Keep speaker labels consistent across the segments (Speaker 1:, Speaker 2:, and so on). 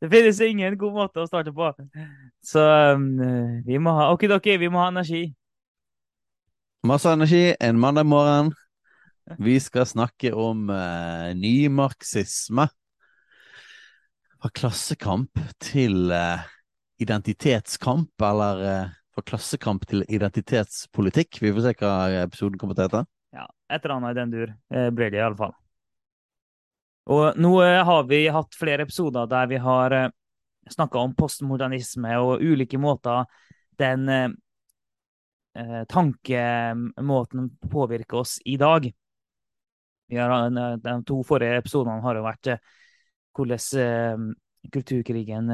Speaker 1: Det finnes ingen god måte å starte på. Så um, vi må ha Okidoki, vi må ha energi.
Speaker 2: Masse energi en mandag morgen. Vi skal snakke om uh, nymarxisme. Fra klassekamp til uh, identitetskamp, eller uh, fra klassekamp til identitetspolitikk. Vi får se hva episoden kommer til å hete.
Speaker 1: Ja, et eller annet i den dur Det blir det iallfall. Og nå eh, har vi hatt flere episoder der vi har eh, snakka om postmodernisme og ulike måter den eh, eh, tankemåten påvirker oss i dag. Har, de to forrige episodene har jo vært hvordan kulturkrigen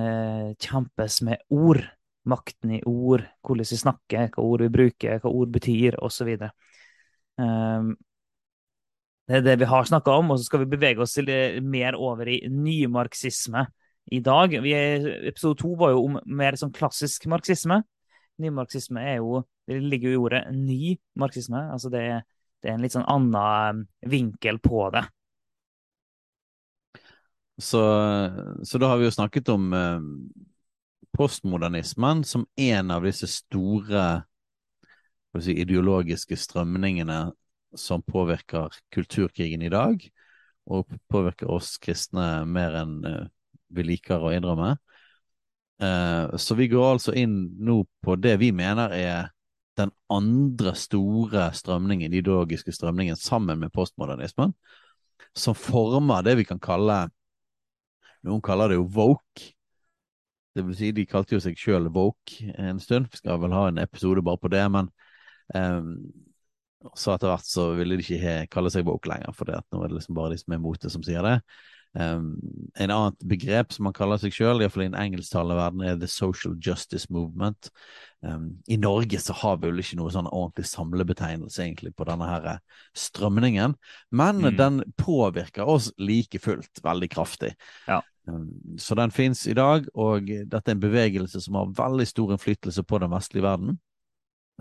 Speaker 1: kjempes med ord. Makten i ord, hvordan vi snakker, hva ord vi bruker, hva ord betyr, osv. Um, det er det vi har snakka om, og så skal vi bevege oss mer over i nymarxisme i dag. Er, episode to var jo om mer sånn klassisk marxisme. Nymarxisme er jo Det ligger jo i ordet ny marxisme. Altså det, det er en litt sånn annen vinkel på det.
Speaker 2: Så, så da har vi jo snakket om eh, postmodernismen som en av disse store si, ideologiske strømningene som påvirker kulturkrigen i dag, og påvirker oss kristne mer enn uh, vi liker å innrømme. Uh, så vi går altså inn nå på det vi mener er den andre store strømningen, ideologiske strømningen, sammen med postmodernismen, som former det vi kan kalle Noen kaller det jo woke. Det vil si, de kalte jo seg sjøl woke en stund. Vi skal vel ha en episode bare på det, men um, så etter hvert så ville de ikke kalle seg woke lenger, for nå er det liksom bare de som er mot det, som sier det. Um, en annet begrep som man kaller seg sjøl, iallfall i den engelsktalende verden, er the social justice movement. Um, I Norge så har vi vel ikke noe sånn ordentlig samlebetegnelse egentlig på denne her strømningen, men mm. den påvirker oss like fullt veldig kraftig.
Speaker 1: Ja.
Speaker 2: Um, så den fins i dag, og dette er en bevegelse som har veldig stor innflytelse på den vestlige verden.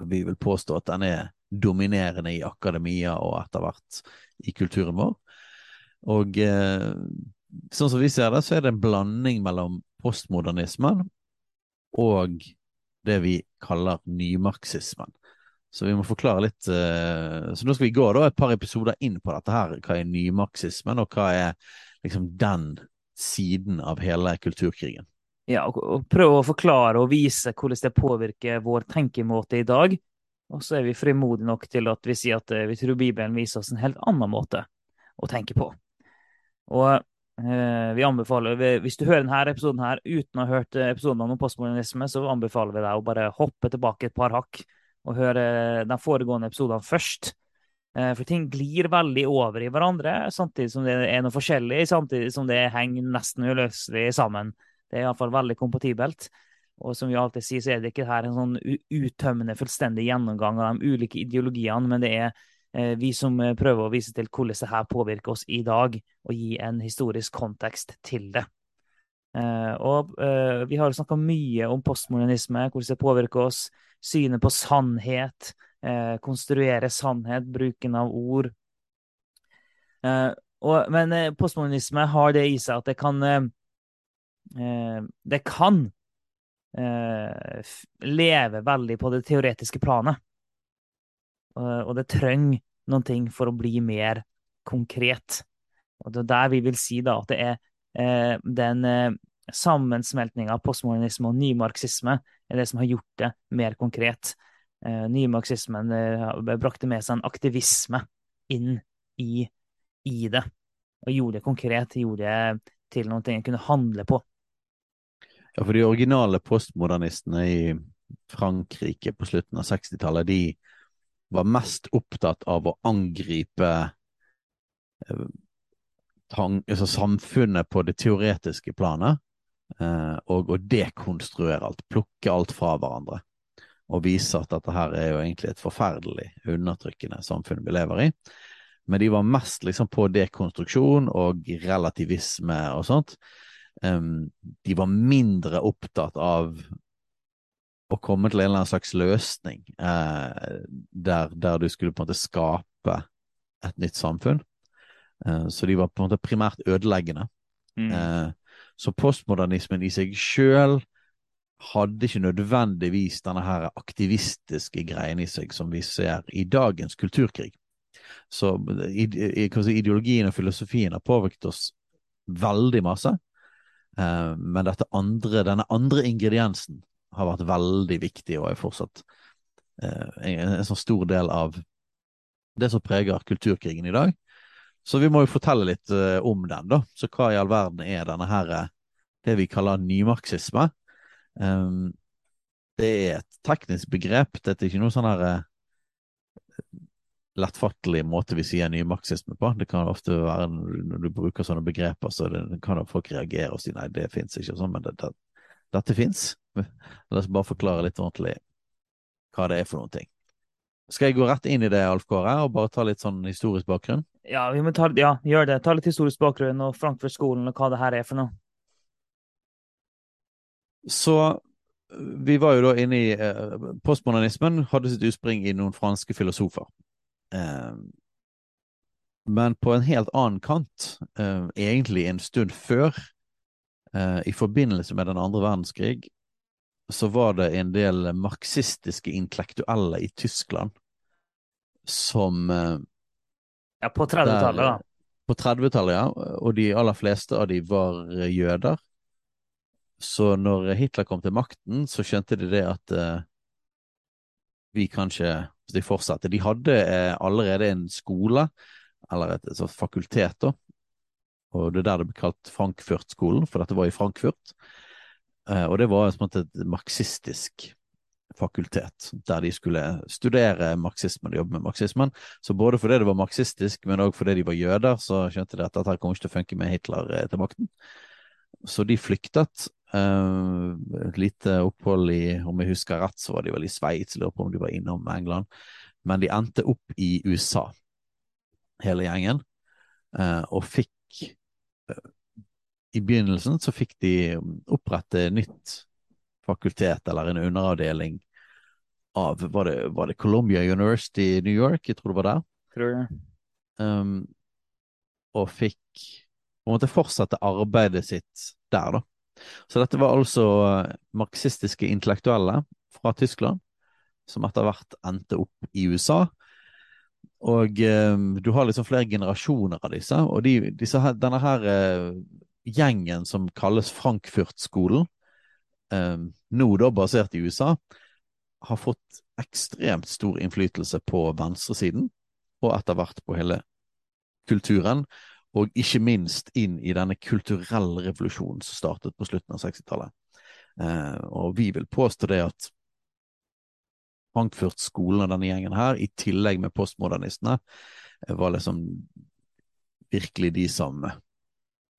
Speaker 2: Vi vil påstå at den er dominerende i akademia og etter hvert i kulturen vår. Og eh, sånn som vi ser det, så er det en blanding mellom postmodernismen og det vi kaller nymarxismen. Så vi må forklare litt eh, Så nå skal vi gå da et par episoder inn på dette her. Hva er nymarxismen, og hva er liksom den siden av hele kulturkrigen?
Speaker 1: Ja, og, prøve å forklare og vise hvordan det påvirker vår tenkemåte i dag. Og så er vi frimodige nok til at vi sier at vi tror Bibelen viser oss en helt annen måte å tenke på. Og eh, vi anbefaler, hvis du hører denne episoden her uten å ha hørt episoden om postmodernisme, så anbefaler vi deg å bare hoppe tilbake et par hakk og høre de foregående episodene først. Eh, for ting glir veldig over i hverandre, samtidig som det er noe forskjellig, samtidig som det henger nesten uløselig sammen. Det er iallfall veldig kompatibelt. Og som vi alltid sier, så er det ikke her en sånn uttømmende, fullstendig gjennomgang av de ulike ideologiene, men det er eh, vi som eh, prøver å vise til hvordan det her påvirker oss i dag, og gi en historisk kontekst til det. Eh, og vi har snakka mye om postmodernisme, hvordan det påvirker oss, synet på sannhet, konstruere sannhet, bruken av ord. Men postmodernisme har det i seg at det kan Det kan eh, lever veldig på det teoretiske planet. Og, og det trenger noen ting for å bli mer konkret. Og det er der vi vil si da at det er eh, den eh, sammensmeltninga av postmodernisme og nymarxisme er det som har gjort det mer konkret. Eh, nymarxismen eh, brakte med seg en aktivisme inn i, i det. Og gjorde det konkret, gjorde det til noe en kunne handle på.
Speaker 2: Ja, for de originale postmodernistene i Frankrike på slutten av 60-tallet, de var mest opptatt av å angripe eh, tang, altså samfunnet på det teoretiske planet. eh, og å dekonstruere alt, plukke alt fra hverandre. Og vise at dette her er jo egentlig et forferdelig undertrykkende samfunn vi lever i. Men de var mest liksom på dekonstruksjon og relativisme og sånt. De var mindre opptatt av å komme til en eller annen slags løsning eh, der, der, du skulle på en måte skape et nytt samfunn. Eh, så de var på en måte primært ødeleggende. Mm. Eh, så postmodernismen i seg sjøl hadde ikke nødvendigvis denne her aktivistiske greien i seg som vi ser i dagens kulturkrig. Så ideologien og filosofien har påvirket oss veldig masse. Eh, men andre, denne andre ingrediensen har vært veldig viktig og er fortsatt eh, en, en sånn stor del av det som preger kulturkrigen i dag. Så vi må jo fortelle litt uh, om den, da. Så hva i all verden er denne her, eh, det vi kaller nymarxisme? Det er et teknisk begrep. Dette er ikke noe sånn her lettfattelig måte vi sier nymarxisme på. Det kan ofte være når du bruker sånne begreper, så det, kan folk reagere og si nei, det fins ikke sånn, men det, det, dette fins. La oss bare forklare litt ordentlig hva det er for noen ting. Skal jeg gå rett inn i det, Alf Kåre, og bare ta litt sånn historisk bakgrunn?
Speaker 1: Ja, vi må ta, ja, gjør det. Ta litt historisk bakgrunn og Frankfurt-skolen og hva det her er for noe.
Speaker 2: Så vi var jo da inne i eh, Postmodernismen hadde sitt utspring i noen franske filosofer. Eh, men på en helt annen kant, eh, egentlig en stund før, eh, i forbindelse med den andre verdenskrig, så var det en del marxistiske intellektuelle i Tyskland som eh,
Speaker 1: Ja, på 30-tallet, da.
Speaker 2: På 30-tallet, ja. Og de aller fleste av de var eh, jøder. Så når Hitler kom til makten, så skjønte de det at vi kanskje de fortsatte De hadde eh, allerede en skole, eller et, et fakultet, da. Og det er der det ble kalt Frankfurt-skolen, for dette var i Frankfurt. Eh, og det var måte et marxistisk fakultet, der de skulle studere marxismen og jobbe med marxismen. Så både fordi det var marxistisk, men òg fordi de var jøder, så skjønte de at dette kommer ikke til å funke med Hitler eh, til makten. Så de flyktet. Uh, et lite opphold i, om jeg husker rett, så var de vel i Sveits, lurer på om de var innom England. Men de endte opp i USA, hele gjengen, uh, og fikk uh, I begynnelsen så fikk de opprette nytt fakultet eller en underavdeling av Var det, var det Columbia University i New York? Jeg tror det var der.
Speaker 1: Tror jeg.
Speaker 2: Um, og fikk på en måte fortsette arbeidet sitt der, da. Så dette var altså marxistiske intellektuelle fra Tyskland som etter hvert endte opp i USA. Og eh, du har liksom flere generasjoner av disse, og de, disse denne her eh, gjengen som kalles Frankfurt-skolen, eh, nå da basert i USA, har fått ekstremt stor innflytelse på venstresiden, og etter hvert på hele kulturen, og ikke minst inn i denne kulturelle revolusjonen som startet på slutten av 60-tallet. Uh, og vi vil påstå det at Frankfurt-skolen og denne gjengen her, i tillegg med postmodernistene, var liksom virkelig de som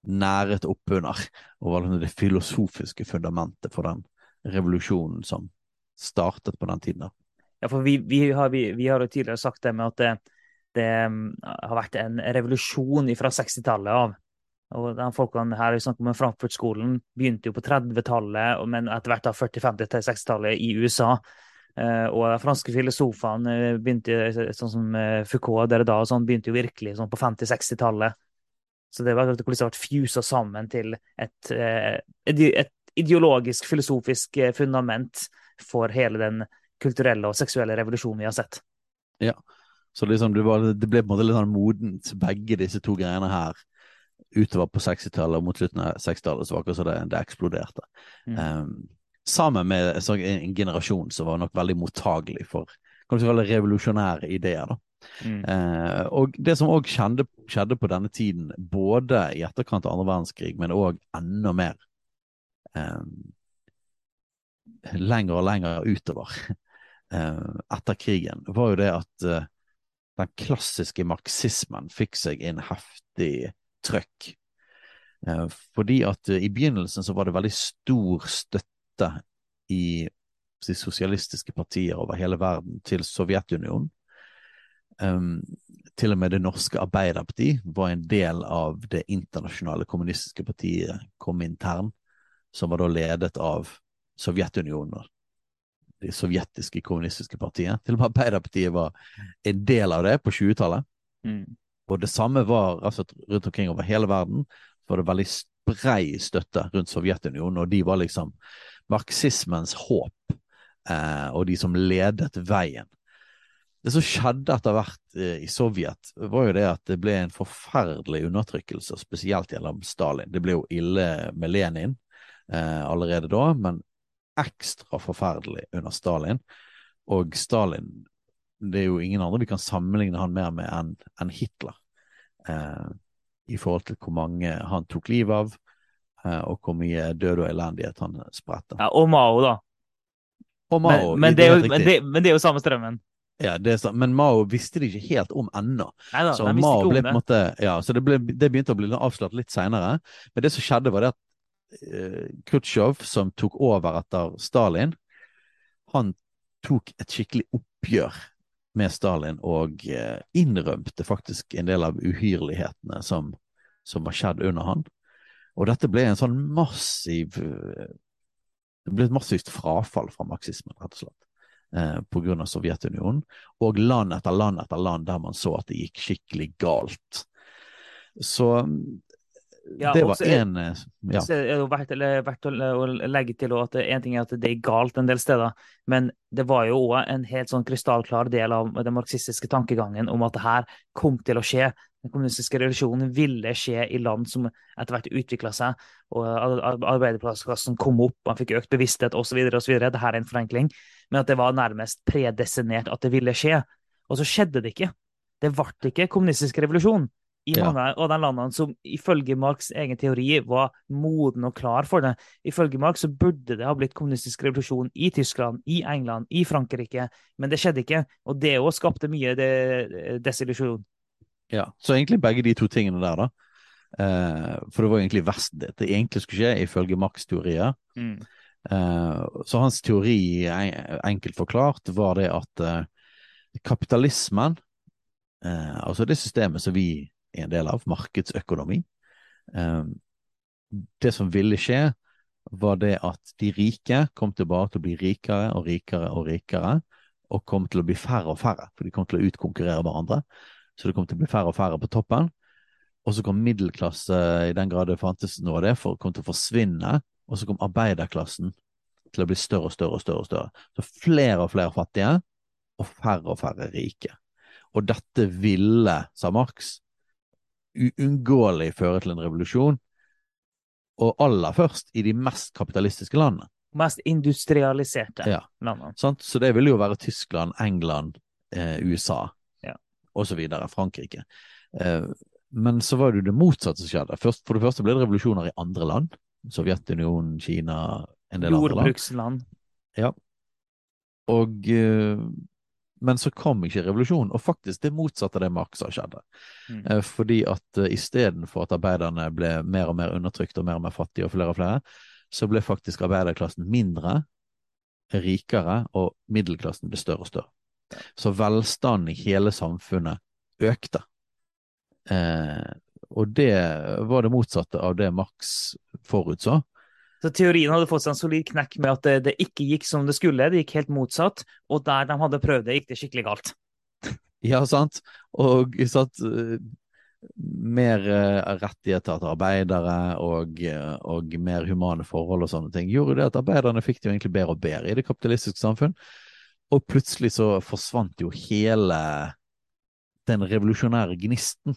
Speaker 2: næret oppunder, og var liksom det filosofiske fundamentet for den revolusjonen som startet på den tiden.
Speaker 1: Ja, for vi, vi, har, vi, vi, har, jo tidligere sagt det med at det, mm, har vært en revolusjon fra 60-tallet av. Og de folkene her vi om Frankfurt-skolen begynte jo på 30-tallet, men etter hvert da 40-, 50- til 60-tallet i USA. Uh, og de franske filosofene eh, begynte sånn som Foucault der da, sånn, begynte jo virkelig sånn på 50-, 60-tallet. Så det var hvordan det ble fusa sammen til et, et, ideologisk, filosofisk eh, fundament for hele den kulturelle og seksuelle revolusjonen vi har sett.
Speaker 2: Ja, så liksom det, var, det ble på en måte litt sånn modent, begge disse to greiene her. Utover på 60-tallet og mot slutten av 60-tallet så var det akkurat som det, det eksploderte. Mm. Um, sammen med en generasjon som var nok veldig mottagelig for kan du kalle revolusjonære ideer. da. Mm. Uh, og det som òg skjedde, på denne tiden, både i etterkant av andre verdenskrig, men òg enda mer um, lenger og lenger utover uh, etter krigen, var jo det at uh, den klassiske marxismen fikk seg en heftig trøkk. Eh, fordi at eh, i begynnelsen så var det veldig stor støtte i de sosialistiske partier over hele verden til Sovjetunionen. Um, til og med det norske Arbeiderparti var en del av det internasjonale kommunistiske partiet Komintern, som var da ledet av Sovjetunionen det sovjetiske kommunistiske partiet. Til og med Arbeiderpartiet var en del av det på 20-tallet. Mm. Og det samme var altså, rundt omkring over hele verden. var det veldig brei støtte rundt Sovjetunionen, og de var liksom marxismens håp, eh, og de som ledet veien. Det som skjedde etter hvert eh, i Sovjet, var jo det at det ble en forferdelig undertrykkelse, spesielt gjennom Stalin. Det ble jo ille med Lenin eh, allerede da, men ekstra forferdelig under Stalin. Og Stalin Det er jo ingen andre vi kan sammenligne han mer med enn en Hitler. Eh, I forhold til hvor mange han tok livet av, eh, og hvor mye død og elendighet han spredte.
Speaker 1: Ja, og Mao, da.
Speaker 2: Og Mao,
Speaker 1: men, men, det, jo, men, det, men det er jo samme strømmen.
Speaker 2: Ja, men Mao visste det ikke helt om ennå. Så Mao ble på en måte Ja, så det, ble, det begynte å bli avslørt litt seinere. Men det som skjedde, var det at Khrusjtsjov, som tok over etter Stalin, han tok et skikkelig oppgjør med Stalin og eh, innrømte faktisk en del av uhyrlighetene som, som var skjedd under han. Og dette ble en sånn massiv eh, Det ble et massivt frafall fra marxismen, rett og slett. Eh, på grunn av Sovjetunionen, og land etter land etter land der man så at det gikk skikkelig galt. Så ja, det var én eh,
Speaker 1: ja. Så er det verdt, verdt å legge til at en ting er at det er galt en del steder, men det var jo òg en helt sånn krystallklar del av den marxistiske tankegangen om at det her kom til å skje. Den kommunistiske revolusjonen ville skje i land som etter hvert utvikla seg, og arbeiderklassen kom opp, man fikk økt bevissthet osv. osv. her er en forenkling, men at det var nærmest predesinert at det ville skje. Og så skjedde det ikke. Det ble ikke kommunistisk revolusjon i ja. av de landene som ifølge Marx' egen teori var moden og klar for det. Ifølge Marx så burde det ha blitt kommunistisk revolusjon i Tyskland, i England, i Frankrike, men det skjedde ikke. Og det òg skapte mye de, desillusjon.
Speaker 2: Ja, så egentlig begge de to tingene der, da. Eh, for det var egentlig verst det egentlig skulle skje, ifølge Marx' teorier. Mm. Eh, så hans teori, enkelt forklart, var det at eh, kapitalismen, eh, altså det systemet som vi en del av, markedsøkonomi. Ehm, det som ville skje, var det at de rike kom tilbake til å bli rikere og rikere og rikere, og kom til å bli færre og færre, for de kom til å utkonkurrere hverandre. Så det kom til å bli færre og færre på toppen. Og så kom middelklasse, i den grad det fantes noe av det, for, kom til å forsvinne. Og så kom arbeiderklassen til å bli større og større og større. og større. Så flere og flere fattige, og færre og færre rike. Og dette ville, sa Marx, uunngåelig føre til en revolusjon. Og aller først i de mest kapitalistiske landene.
Speaker 1: Mest industrialiserte ja. landene.
Speaker 2: Sant? Så det ville jo være Tyskland, England, eh, USA
Speaker 1: ja.
Speaker 2: osv. Frankrike. Eh, men så var det jo det motsatte som skjedde. Først, for det første ble det revolusjoner i andre land. Sovjetunionen, Kina, en del andre land.
Speaker 1: Jordbruksland.
Speaker 2: Ja. Og eh, men så kom ikke revolusjonen, og faktisk det motsatte av det Marx har skjedd. Mm. Eh, fordi at uh, istedenfor at arbeiderne ble mer og mer undertrykt og mer og mer fattige, og flere og flere, så ble faktisk arbeiderklassen mindre, rikere, og middelklassen ble større og større. Så velstanden i hele samfunnet økte. Eh, og det var det motsatte av det Marx forutså.
Speaker 1: Så teorien hadde fått seg en solid knekk med at det, det, ikke gikk som det skulle, det gikk helt motsatt, og der de hadde prøvd det, gikk det skikkelig galt.
Speaker 2: Ja, sant. Og sant, mer uh, rettigheter til arbeidere og, uh, og, mer humane forhold og sånne ting gjorde det at arbeiderne fikk det jo egentlig bedre og bedre i det kapitalistiske samfunn. Og plutselig så forsvant jo hele den revolusjonære gnisten.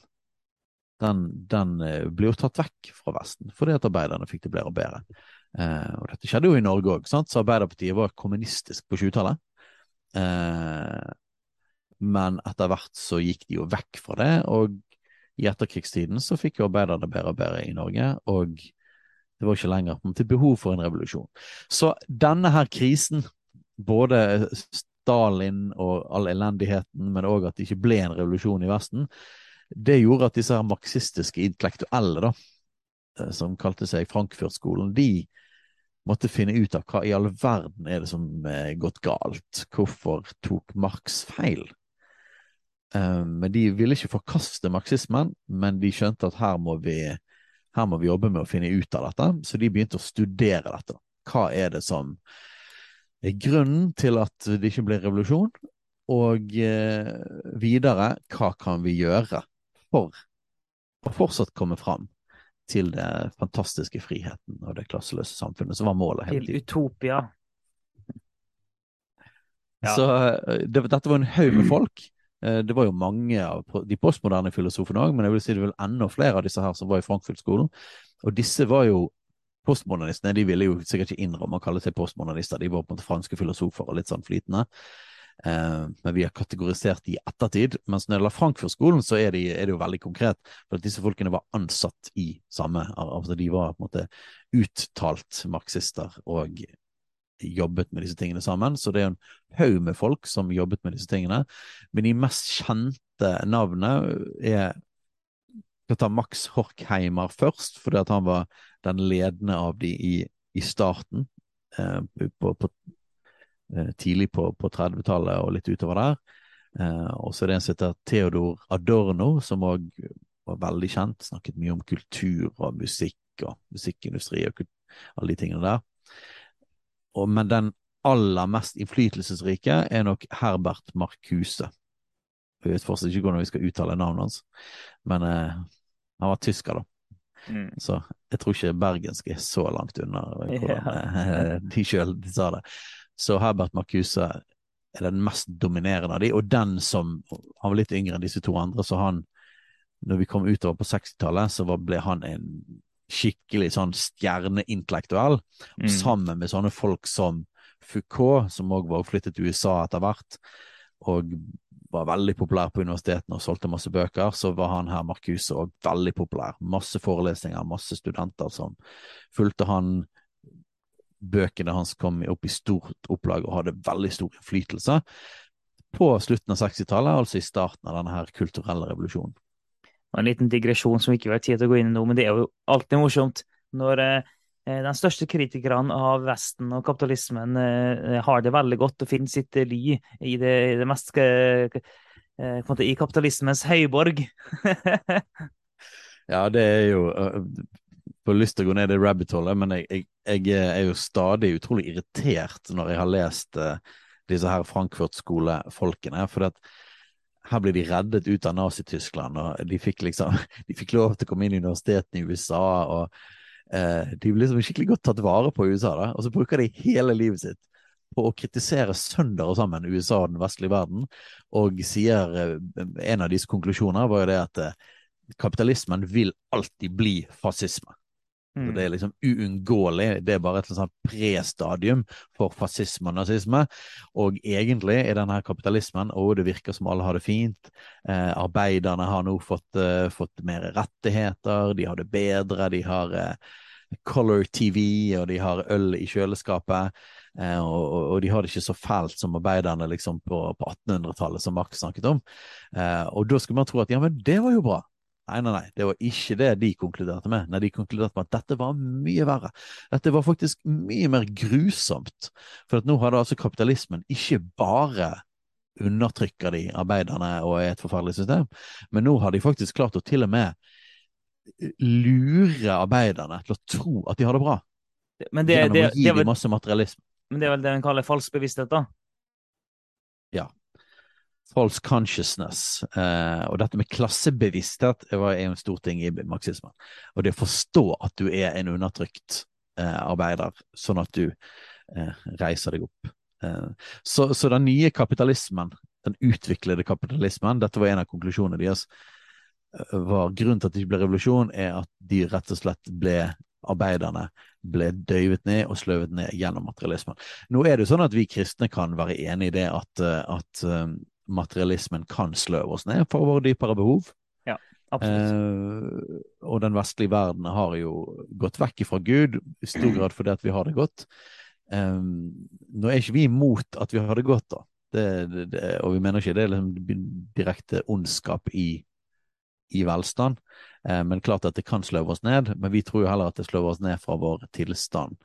Speaker 2: Den, den ble jo tatt vekk fra Vesten fordi at arbeiderne fikk det bedre og bedre. Eh, og dette skjedde jo i Norge òg, så Arbeiderpartiet var kommunistisk på 20-tallet. Eh, men etter hvert så gikk de jo vekk fra det, og i etterkrigstiden så fikk jo arbeiderne bedre og bedre i Norge, og det var ikke lenger til behov for en revolusjon. Så denne her krisen, både Stalin og all elendigheten, men òg at det ikke ble en revolusjon i Vesten, det gjorde at disse her marxistiske intellektuelle da, eh, som kalte seg Frankfurt-skolen, de måtte finne ut av hva i all verden er det som er gått galt. Hvorfor tok Marx feil? Um, men De ville ikke forkaste marxismen, men de skjønte at her må, vi, her må vi jobbe med å finne ut av dette, så de begynte å studere dette. Hva er det som er grunnen til at det ikke ble revolusjon? Og eh, videre, hva kan vi gjøre for å fortsatt komme fram til det fantastiske friheten og det klasseløse samfunnet som var målet hele
Speaker 1: Til utopia. Ja.
Speaker 2: Så eh, det, dette var en haug med folk. Eh, Det var jo mange av de postmoderne filosofene òg, men jeg vil si det vel enda flere av disse her som var i Frankfurt-skolen. Og disse var jo postmodernistene. De ville jo sikkert ikke innrømme å kalle seg postmodernister. De var på en måte franske filosofer og litt sånn flytende. Eh, men vi har kategorisert de i ettertid. Mens når det gjelder Frankfurt-skolen, så er, de, er det jo veldig konkret. For at disse folkene var ansatt i samme altså De var på en måte uttalt marxister og jobbet med disse tingene sammen. Så det er en haug med folk som jobbet med disse tingene. Men de mest kjente navnene er skal ta Max Horkheimer først, fordi at han var den ledende av de i, i starten. Eh, på, på, tidlig på, på 30-tallet og litt utover der. Eh, og så er det en som heter Theodor Adorno, som òg var veldig kjent. Snakket mye om kultur og musikk og musikkindustri og alle de tingene der. Og, men den aller mest innflytelsesrike er nok Herbert Marcuse. Jeg vet fortsatt ikke hvordan vi skal uttale navnet hans, men eh, han var tysker, da.
Speaker 1: Mm.
Speaker 2: Så jeg tror ikke bergensk er så langt unna hvordan yeah. de sjøl sa det. Så Herbert Marcuse er den mest dominerende av de, og den som Han var litt yngre enn disse to andre, så han Når vi kom utover på 60-tallet, så ble han en skikkelig sånn stjerneintellektuell,
Speaker 1: Mm.
Speaker 2: sammen med sånne folk som Foucault, som òg var flyttet til USA etter hvert, og var veldig populær på universitetene og solgte masse bøker, så var han her, Marcuse, òg veldig populær. Masse forelesninger, masse studenter som fulgte han. Bøkene hans kom opp i stort opplag og hadde veldig stor innflytelse på slutten av 60-tallet, altså i starten av denne her kulturelle revolusjonen.
Speaker 1: En liten digresjon som ikke vi har tid til å gå inn i nå, men det er jo alltid morsomt når eh, den største kritikerne av Vesten og kapitalismen eh, har det veldig godt og finner sitt ly i det, i det mest eh, eh, I kapitalismens høyborg.
Speaker 2: Ja, det er jo Får lyst til å gå ned i rabbit hole, men jeg, jeg, jeg er jo stadig utrolig irritert når jeg har lest uh, disse her Frankfurt-skolefolkene. For at her blir de reddet ut av Nazi-Tyskland, og de fikk liksom De fikk lov til å komme inn i universitetene i USA, og uh, de ble liksom skikkelig godt tatt vare på i USA, da. Og så bruker de hele livet sitt på å kritisere sønder og sammen USA og den vestlige verden, og sier uh, En av disse konklusjoner var jo det at kapitalismen vil alltid bli fascisme. Så Det er liksom uunngåelig. Det er bare et sånt prestadium for fascisme og nazisme. Og egentlig er denne kapitalismen og det virker som alle har det fint. Eh, arbeiderne har nå fått, eh, fått mer rettigheter, de har det bedre, de har eh, color TV, og de har øl i kjøleskapet. Eh, og, og, og de har det ikke så fælt som arbeiderne liksom på, på 1800-tallet, som Marx snakket om. Eh, og da skulle man tro at ja, men det var jo bra. Nei, nei, nei, det var ikke det de konkluderte med. Nei, De konkluderte med at dette var mye verre. Dette var faktisk mye mer grusomt. For at nå hadde altså kapitalismen ikke bare undertrykker de arbeiderne og er et forferdelig system, men nå har de faktisk klart å til og med lure arbeiderne til å tro at de har det bra.
Speaker 1: Men det,
Speaker 2: Gjennom
Speaker 1: det,
Speaker 2: å gi
Speaker 1: det,
Speaker 2: dem masse materialisme.
Speaker 1: men det er vel det en kaller falsk bevissthet, da?
Speaker 2: False consciousness. Eh, og dette med klassebevissthet er jo en stor ting i marxismen. Og det å forstå at du er en undertrykt eh, arbeider, sånn at du eh, reiser deg opp. Eh, så, så den nye kapitalismen, den utviklede kapitalismen, dette var en av konklusjonene deres, eh, var grunnen til at det ikke ble revolusjon, er at de rett og slett ble arbeiderne ble døyvet ned og sløvet ned gjennom materialismen. Nå er det jo sånn at vi kristne kan være enig i det at, eh, at materialismen kan sløve oss ned for våre dypere behov.
Speaker 1: Absolutt.
Speaker 2: Eh, og den vestlige verden har jo gått vekk fra Gud, i stor grad fordi at vi har det godt. Eh, nå er ikke vi imot at vi har det godt, da. Det, det, det, og vi mener ikke det er liksom direkte ondskap i i velstand. Eh, men klart at det kan sløve oss ned, men vi tror jo heller at det sløver oss ned fra vår tilstand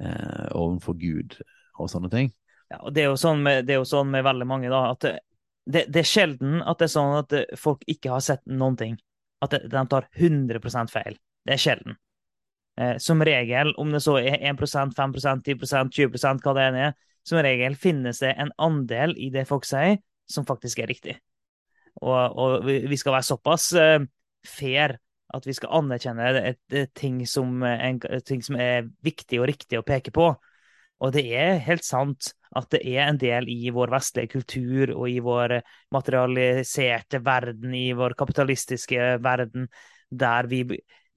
Speaker 2: eh, overfor Gud og sånne ting.
Speaker 1: Ja, og det er, sånn med, det er jo sånn med veldig mange, da, at det, det, er sjelden at det er sånn at folk ikke har sett noen ting. At de tar 100% feil. Det er sjelden. Eh, som regel, om det så er 1% 5% 10% 20% hva det enn er, som regel finnes det en andel i det folk sier, som faktisk er riktig. Og, og vi skal være såpass eh, fair at vi skal anerkjenne et, et, ting, som, en, ting som er viktig og riktig å peke på. Og det er helt sant at det er en del i vår vestlige kultur og i vår materialiserte verden, i vår kapitalistiske verden, der vi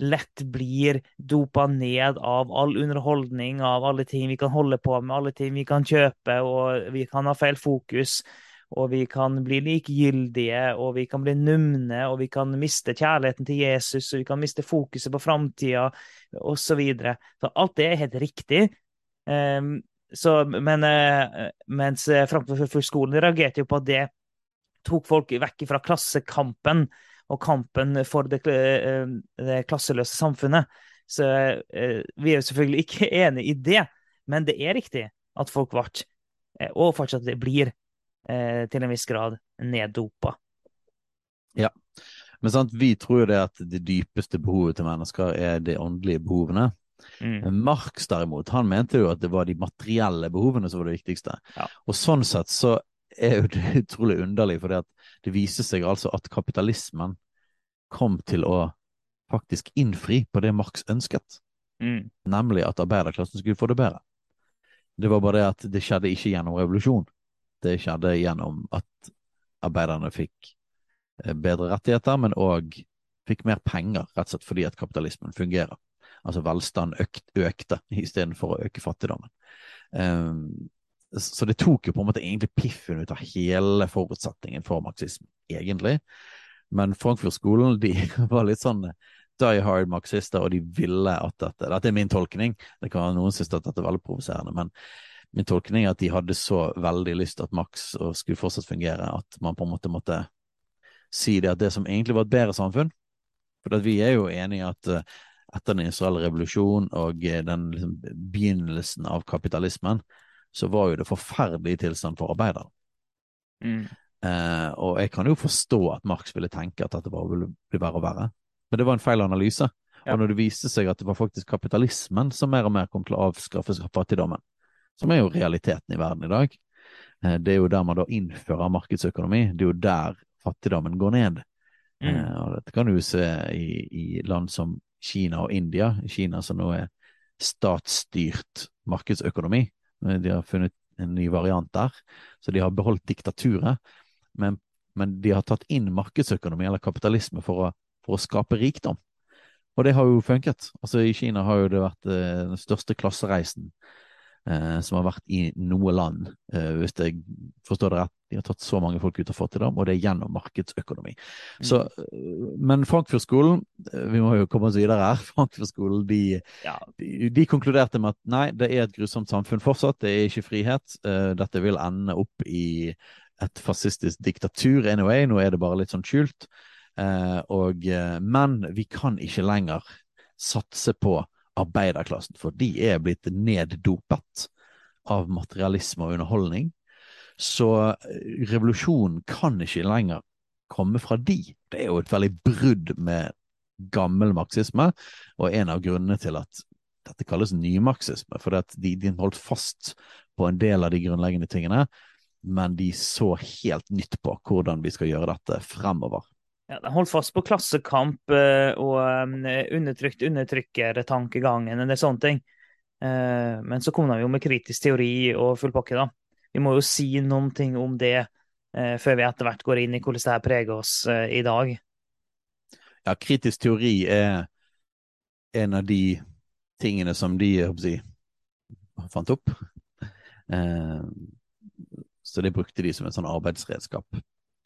Speaker 1: lett blir dopa ned av all underholdning, av alle ting vi kan holde på med, alle ting vi kan kjøpe, og vi kan ha feil fokus og vi kan bli likegyldige, og vi kan bli numne, og vi kan miste kjærligheten til Jesus, og vi kan miste fokuset på framtida, osv. Så, videre. så alt det er helt riktig. Um, så, men uh, mens uh, Frankfurt-skolen reagerte jo på at det tok folk vekk fra klassekampen og kampen for det, uh, det klasseløse samfunnet. Så vi er jo selvfølgelig ikke enig i det, men det er riktig at folk ble, og fortsatt blir, eh, til en viss grad neddopa.
Speaker 2: Ja, men sant, vi tror jo det at det dypeste behovet til mennesker er de åndelige behovene. Mm. Marx derimot, han mente jo at det var de materielle behovene som var det viktigste. Ja. Og sånn sett så er jo det utrolig underlig, for det viser seg altså at kapitalismen kom til å faktisk innfri på det Marx ønsket, mm. nemlig at arbeiderklassen skulle få det bedre. Det var bare det at det skjedde ikke gjennom revolusjon. Det skjedde gjennom at arbeiderne fikk eh, bedre rettigheter, men òg fikk mer penger, rett og slett fordi at kapitalismen fungerer. Altså velstand økt, økte istedenfor å øke fattigdommen. Um, så det tok jo på en måte egentlig piffen ut av hele forutsetningen for marxisme, egentlig. Men Frankfurt-skolen de var litt sånn die hard marxister, og de ville at dette Dette er min tolkning, det kan være noen synes at dette er veldig provoserende, men min tolkning er at de hadde så veldig lyst til at Max skulle fortsatt fungere, at man på en måte måtte si det at det som egentlig var et bedre samfunn For vi er jo enige at uh, etter den israelle revolusjonen og uh, den liksom, begynnelsen av kapitalismen, så var jo det forferdelig tilstand for arbeidere. Mm. Eh, og jeg kan jo forstå at Marx ville tenke at dette bare ville bli verre og verre, men det var en feil analyse. Ja. Og når det viste seg at det var faktisk kapitalismen som mer og mer kom til å avskaffe fattigdommen, som er jo realiteten i verden i dag. Eh, det er jo der man da innfører markedsøkonomi. Det er jo der fattigdommen går ned. Mm. Eh, og dette kan du se i, i, land som Kina og India. Kina som nå er statsstyrt markedsøkonomi. Eh, de har funnet en ny variant der. Så de har beholdt diktaturet, men, men de har tatt inn markedsøkonomi eller kapitalisme for å, for å skape rikdom. Og det har jo funket. Altså I Kina har jo det vært den største klassereisen eh, som har vært i noe land, eh, hvis jeg forstår det rett. De har tatt så mange folk ut og fått til dem, og det er gjennom markedsøkonomi. Mm. Så, eh, men Frankfurt-skolen, eh, vi må jo komme oss videre her, Frankfurt-skolen de, ja. de, de, konkluderte med at nei, det er et grusomt samfunn fortsatt, det er ikke frihet. Eh, dette vil ende opp i et fascistisk diktatur anyway, nå er det bare litt sånn skjult. Eh, og, men vi kan ikke lenger satse på arbeiderklassen, for de er blitt neddopet av materialisme og underholdning. Så eh, revolusjonen kan ikke lenger komme fra de. Det er jo et veldig brudd med gammel marxisme, og en av grunnene til at dette kalles nymarxisme, for de, de holdt fast på en del av de grunnleggende tingene, men de så helt nytt på hvordan vi skal gjøre dette fremover.
Speaker 1: Ja, de holdt fast på klassekamp eh, og eh, undertrykt undertrykkertankegangen det sånne ting. Eh, men så kom de jo med kritisk teori og full pakke, da. Vi må jo si noen ting om det før vi etter hvert går inn i hvordan det her preger oss i dag.
Speaker 2: Ja, kritisk teori er en av de tingene som de si, fant opp. Så det brukte de som en sånn arbeidsredskap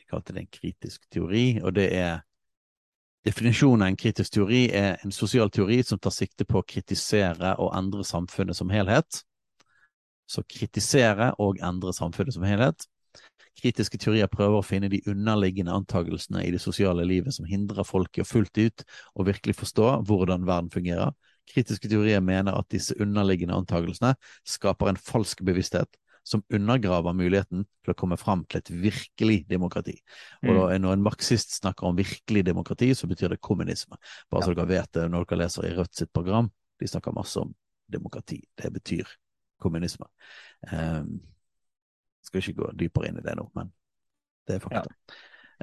Speaker 2: kalte det en kritisk teori, og det er Definisjonen av en kritisk teori er en sosial teori som tar sikte på å kritisere og endre samfunnet som helhet. Så kritisere og endre samfunnet som helhet. Kritiske teorier prøver å finne de underliggende antagelsene i det sosiale livet som hindrer folk i å fullt ut og virkelig forstå hvordan verden fungerer. Kritiske teorier mener at disse underliggende antagelsene skaper en falsk bevissthet som undergraver muligheten til å komme fram til et virkelig demokrati. Og da,
Speaker 1: Mm.
Speaker 2: Når en marxist snakker om virkelig demokrati, så betyr det kommunisme. Bare så dere vet det når dere leser i Rødt sitt program. De snakker masse om demokrati. Det betyr kommunisme. Um, skal ikke gå dypere inn i det nå, men det er fakta.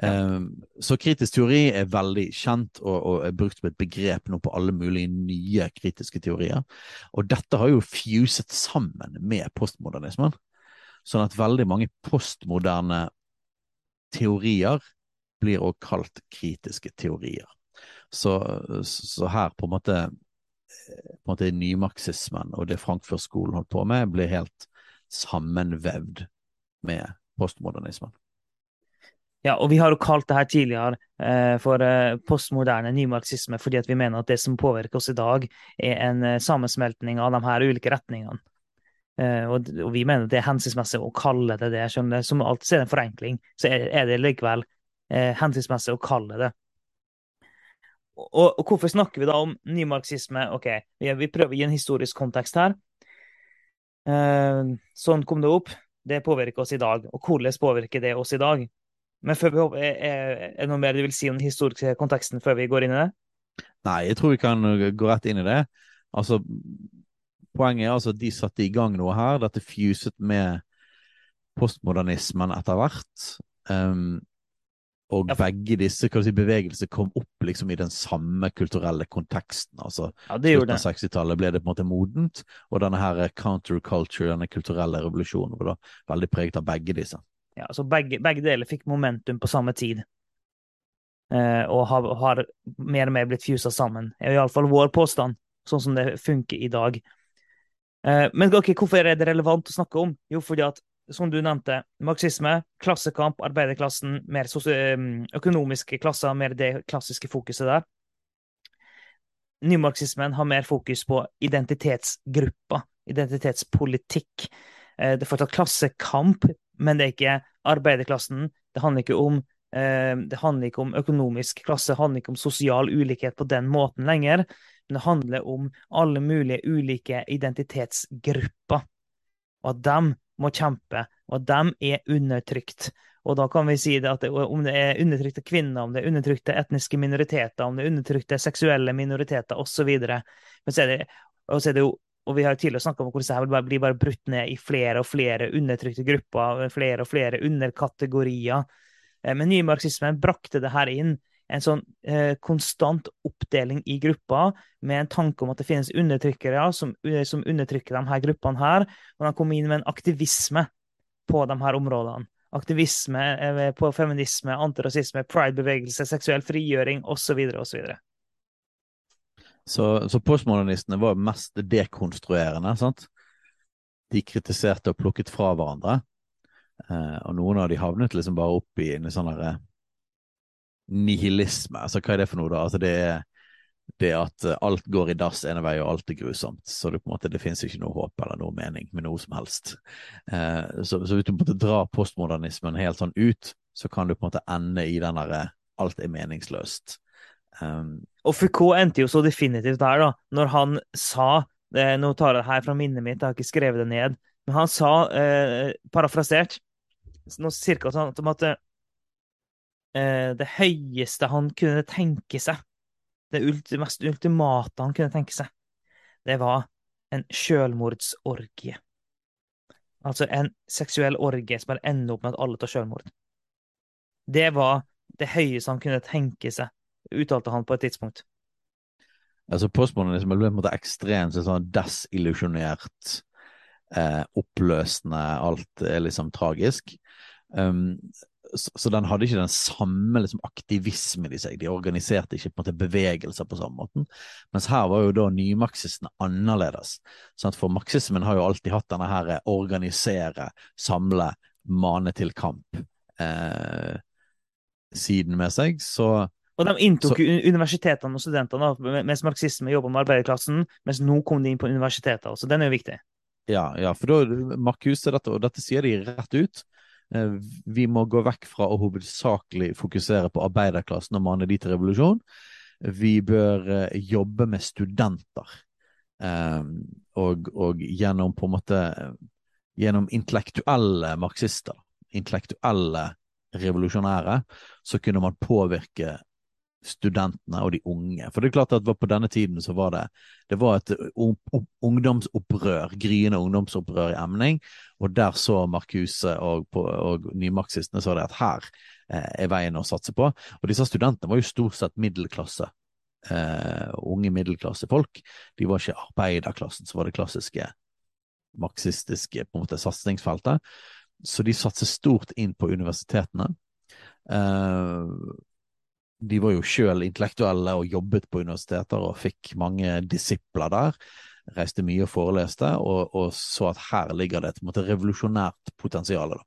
Speaker 2: Um, så kritisk teori er veldig kjent og, og er brukt som et begrep nå på alle mulige nye kritiske teorier. Og dette har jo fuset sammen med postmodernismen. Sånn at veldig mange postmoderne teorier blir også kalt kritiske teorier. Så, så her på en måte på en måte nymarxismen og det Frankfurt-skolen holdt på med, blir helt sammenvevd med postmodernismen.
Speaker 1: Ja, og vi har jo kalt det her tidligere eh, for eh, postmoderne nymarxisme, fordi at vi mener at det som påvirker oss i dag, er en eh, sammensmeltning av de her ulike retningene. Eh, og, og vi mener det er hensiktsmessig å kalle det det. Skjønner du? Som alltid er det en forenkling, så er, er det likevel eh, hensiktsmessig å kalle det. Og, og hvorfor snakker vi da om nymarxisme? Ok, vi, vi prøver å gi en historisk kontekst her. Eh, sånn kom det opp. Det påvirker oss i dag. Og hvordan påvirker det oss i dag? Men før vi håper, er, er, er det noe mer du vil si om den historiske konteksten før vi går inn i det?
Speaker 2: Nei, jeg tror vi kan gå rett inn i det. Altså, poenget er altså at de satte i gang noe her. Dette fuset med postmodernismen etter hvert. Um, og
Speaker 1: Ja,
Speaker 2: begge disse si, bevegelsene kom opp liksom i den samme kulturelle konteksten. altså
Speaker 1: Ja, det
Speaker 2: slutten av 60-tallet ble det på en måte modent, og denne her counterculture, denne kulturelle revolusjonen, var da veldig preget av begge disse.
Speaker 1: Ja, så begge, begge deler fikk momentum på samme tid. Eh, og har, har mer og mer blitt fusa sammen. er iallfall vår påstand, sånn som det funker i dag. Eh, men ok, hvorfor er det relevant å snakke om? Jo, fordi at, som du nevnte, marxisme, klassekamp, arbeiderklassen, mer økonomiske klasser, mer det klassiske fokuset der. Nymarxismen har mer fokus på identitetsgrupper, identitetspolitikk. Eh, Det er fortsatt klassekamp, men det er ikke arbeiderklassen. Det handler ikke om, eh, det handler ikke om økonomisk klasse, det handler ikke om sosial ulikhet på den måten lenger. Men det handler om alle mulige ulike identitetsgrupper. Og at de må kjempe, og at de er undertrykt. Og da kan vi si det at det, om det er undertrykte kvinner, om det er undertrykte etniske minoriteter, om det er undertrykte seksuelle minoriteter osv. Og så er og vi har jo tidligere snakka om hvordan det bare- blir bare brutt ned i flere og flere undertrykte grupper, flere og flere underkategorier. Eh, Men nymarxismen brakte det her inn. En sånn eh, konstant oppdeling i grupper, med en tanke om at det finnes undertrykkere som, eh, som undertrykker de her gruppene her. Og de kom inn med en aktivisme på de her områdene. Aktivisme eh, på feminisme, antirasisme, pride-bevegelse, seksuell frigjøring osv. osv.
Speaker 2: Så, så postmodernistene var mest dekonstruerende, sant? De kritiserte og plukket fra hverandre, eh, og noen av de havnet liksom bare opp i en sånn derre nihilisme. Altså, hva er det for noe, da? Altså, det er det at eh, alt går i dass ene vei, og alt er grusomt. Så det, på en måte, det finnes ikke noe håp eller noe mening med noe som helst. Eh, så, så hvis du på en måte drar postmodernismen helt sånn ut, så kan du på en måte ende i den derre alt er meningsløst. Um,
Speaker 1: Og Foucault endte jo så definitivt der, da, når han sa eh, Nå tar jeg det her fra minnet mitt, jeg har ikke skrevet det ned. Men han sa, eh, parafrasert, noe cirka sånn som at eh, det høyeste han kunne tenke seg, det ulti, mest ultimate han kunne tenke seg, det var en sjølmordsorgie. Altså en seksuell orgie som bare ender opp med at alle tar sjølmord. Det var det høyeste han kunne tenke seg, uttalte han på et tidspunkt.
Speaker 2: altså Postmodernisme er på en måte ekstremt sånn desillusjonert, eh, oppløsende, alt er liksom tragisk. Um, så, så den hadde ikke den samme liksom, aktivismen i seg. De organiserte ikke på en måte bevegelser på samme måten. Mens her var jo da nymarxisten annerledes. Sant? For marxismen har jo alltid hatt denne her eh, organisere, samle, mane til kamp eh, med seg. Så
Speaker 1: Og de inntok
Speaker 2: Så-
Speaker 1: universitetene og studentene, mens marxisme jobba med arbeiderklassen, mens nå kom de inn på universiteter. Så den er jo viktig.
Speaker 2: Ja, ja, for da Marcuse, dette, og dette sier de rett ut. Eh, vi må gå vekk fra å hovedsakelig fokusere på arbeiderklassen og mane de til revolusjon. Vi bør eh, jobbe med studenter. Eh, og, og gjennom på en måte Gjennom intellektuelle marxister, intellektuelle revolusjonære, så kunne man påvirke studentene og de unge. For det er klart at på denne tiden så var det det var et ungdomsopprør, gryende ungdomsopprør i emning, og der så Markuse og, og nymarxistene så det at her eh, er veien å satse på. Og disse studentene var jo stort sett middelklasse. Eh, unge middelklassefolk. De var ikke arbeiderklassen, som var det klassiske marxistiske på en måte satsingsfeltet. Så de satser stort inn på universitetene. Eh, de var jo sjøl intellektuelle og jobbet på universiteter og fikk mange disipler der. Reiste mye og foreleste, og, og så at her ligger det et måte, revolusjonært potensial.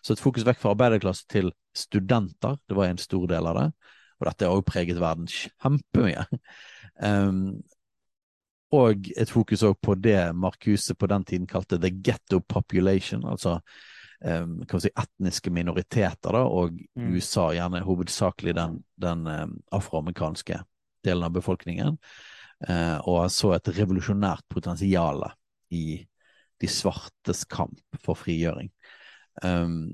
Speaker 2: Så et fokus vekk fra arbeiderklasse til studenter, det var en stor del av det. Og dette har jo preget verden kjempemye. Um, og et fokus òg på det Marcuse på den tiden kalte the ghetto population, altså um, si, etniske minoriteter, da, og mm. USA gjerne hovedsakelig den, den um, afroamerikanske delen av befolkningen. Uh, og så et revolusjonært potensial i de svartes kamp for frigjøring. Um,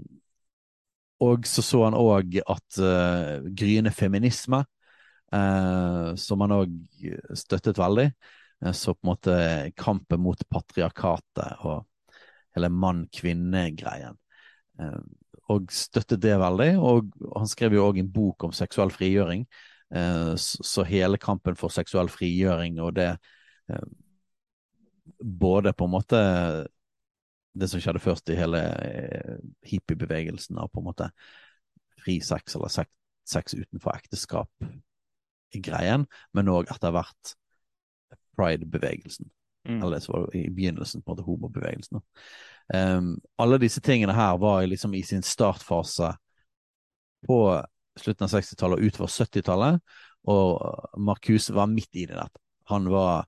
Speaker 2: og så så han òg at uh, gryende feminisme, uh, som han òg støttet veldig, så på en måte kampen mot patriarkatet og hele mann-kvinne-greien. Eh, og støttet det veldig. Og han skrev jo òg en bok om seksuell frigjøring. Eh, så hele kampen for seksuell frigjøring og det eh, Både på en måte det som skjedde først i hele hippiebevegelsen av på en måte fri sex eller sex, sex utenfor ekteskap i greien, men òg etter hvert pride-bevegelsen. Mm. Eller så var det i begynnelsen, på en måte homobevegelsen. Um, alle disse tingene her var liksom i sin startfase på slutten av 60-tallet og utover 70-tallet, og Marcuse var midt i det. Han var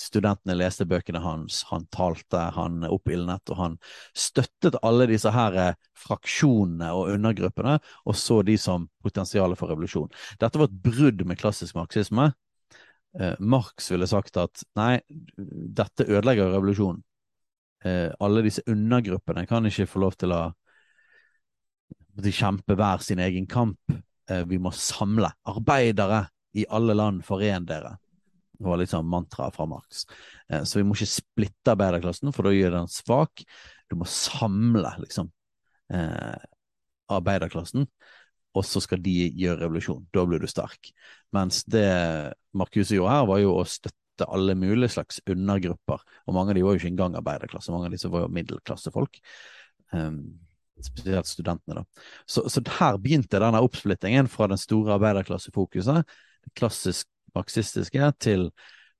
Speaker 2: Studentene leste bøkene hans, han talte, han oppildnet, og han støttet alle disse her eh, fraksjonene og undergruppene, og så de som potensialet for revolusjon. Dette var et brudd med klassisk marxisme, eh, Marx ville sagt at nei, dette ødelegger revolusjonen. Eh, alle disse undergruppene kan ikke få lov til å kjempe hver sin egen kamp. Eh, vi må samle. Arbeidere i alle land, foren dere. Det var litt sånn mantra fra Marx. Eh, så vi må ikke splitte arbeiderklassen, for da gjør den svak. Du må samle, liksom, eh, arbeiderklassen og så skal de gjøre revolusjon. Da blir du sterk. Mens det Marcuse gjorde her, var jo å støtte alle mulige slags undergrupper. Og mange av de var jo ikke engang arbeiderklasse, mange av de var jo middelklassefolk. Um, spesielt studentene, da. Så, så her begynte denne oppsplittingen fra den store arbeiderklassefokuset, det klassisk marxistiske, til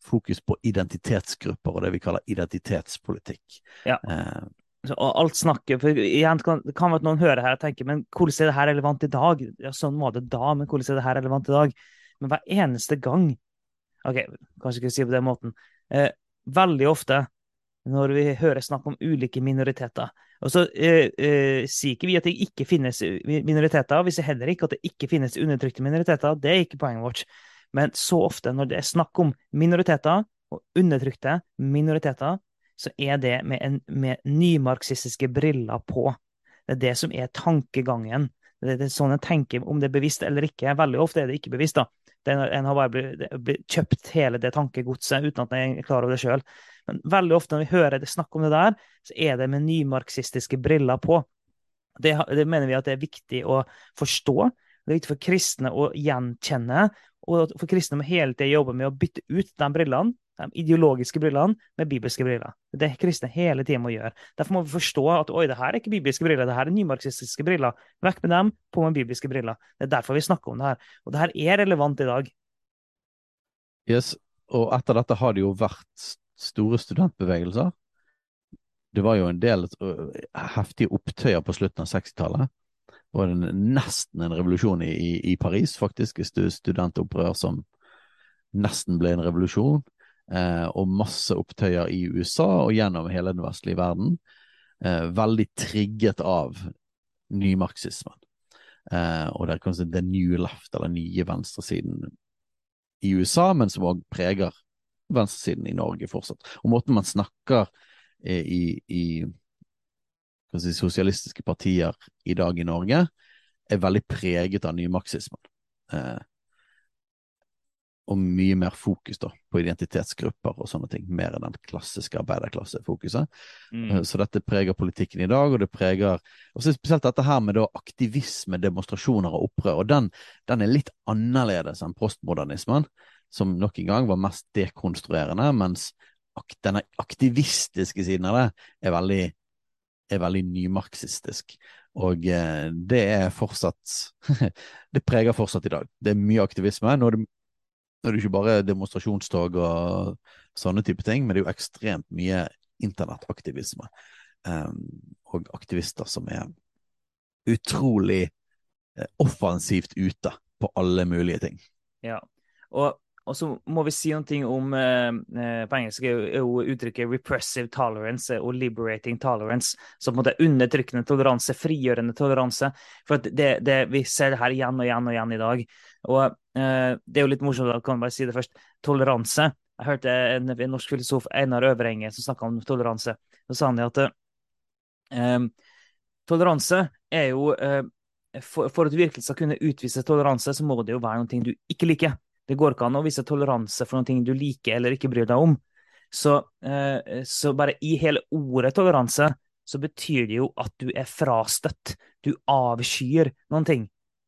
Speaker 2: fokus på identitetsgrupper og det vi kaller identitetspolitikk.
Speaker 1: Ja. Uh, og alt snakket for igjen, kan, Det kan være at noen hører her og tenker men hvordan er det her relevant i dag? Ja, Sånn var det da, men hvordan er det her relevant i dag? Men hver eneste gang Ok, kanskje ikke si på den måten. Eh, veldig ofte når vi hører snakk om ulike minoriteter. Og så eh, eh, sier ikke vi at det ikke finnes minoriteter, vi sier heller ikke at det ikke finnes undertrykte minoriteter. Det er ikke poenget vårt. Men så ofte når det er snakk om minoriteter og undertrykte minoriteter, så er det med, en, med nymarxistiske briller på. Det er det som er tankegangen. Det er sånn en tenker, om det er bevisst eller ikke. Veldig ofte er det ikke bevisst. da. En har bare blitt, kjøpt hele det tankegodset uten at en er klar over det sjøl. Men veldig ofte når vi hører det snakk om det der, så er det med nymarxistiske briller på. Det, det, mener vi at det er viktig å forstå. Det er viktig for kristne å gjenkjenne, og for kristne må hele tida jobbe med å bytte ut de brillene ideologiske brillene med bibelske briller. Det er det kristne hele tiden må gjøre. Derfor må vi forstå at oi, det her er ikke bibelske briller, det her er nymarxistiske briller. Vekk med dem, på med bibelske briller. Det er derfor vi snakker om det her. Og det her er relevant i dag.
Speaker 2: Yes, og etter dette har det jo vært store studentbevegelser. Det var jo en del heftige opptøyer på slutten av 60-tallet. Det var nesten en revolusjon i, i, Paris, faktisk. Studentopprør som nesten ble en revolusjon og masse opptøyer i USA og gjennom hele den vestlige verden. Eh, veldig trigget av nymarxismen. Eh, og det er kanskje the new left, eller nye venstresiden i USA, men som òg preger venstresiden i Norge fortsatt. Og måten man snakker eh, i, i si, sosialistiske partier i dag i Norge, er veldig preget av nymarxismen. Eh, og mye mer fokus da, på identitetsgrupper og sånne ting, mer enn den klassiske arbeiderklassefokuset. Mm. Eh, så dette preger politikken i dag, og det preger og spesielt dette her med da aktivisme, demonstrasjoner og opprør. og Den, den er litt annerledes enn postmodernismen, som nok en gang var mest dekonstruerende, mens ak denne aktivistiske siden av det er veldig, er veldig nymarxistisk. Og eh, det er fortsatt Det preger fortsatt i dag. Det er mye aktivisme. Nå er det nå er det ikke bare demonstrasjonstog og sånne type ting, men det er jo ekstremt mye internettaktivisme. Um, og aktivister som er utrolig eh, offensivt ute på alle mulige ting.
Speaker 1: Ja, og, og så må vi si noe om eh, eh På engelsk er jo uttrykket 'repressive tolerance' og 'liberating tolerance', som på en måte undertrykkende toleranse, frigjørende toleranse. For det, det, vi ser det her igjen og igjen og igjen i dag. Og eh, det er jo litt morsomt, da kan jeg bare si det først, toleranse. Jeg hørte en, en norsk filosof, Einar Øverenge, som snakka om toleranse. Så sa han at eh, toleranse er jo eh, for, for, at du virkelig skal kunne utvise toleranse, så må det jo være noe du ikke liker. Det går ikke an å vise toleranse for noe du liker eller ikke bryr deg om. Så, eh, så bare i hele ordet toleranse så betyr det jo at du er frastøtt. Du avskyr noen ting,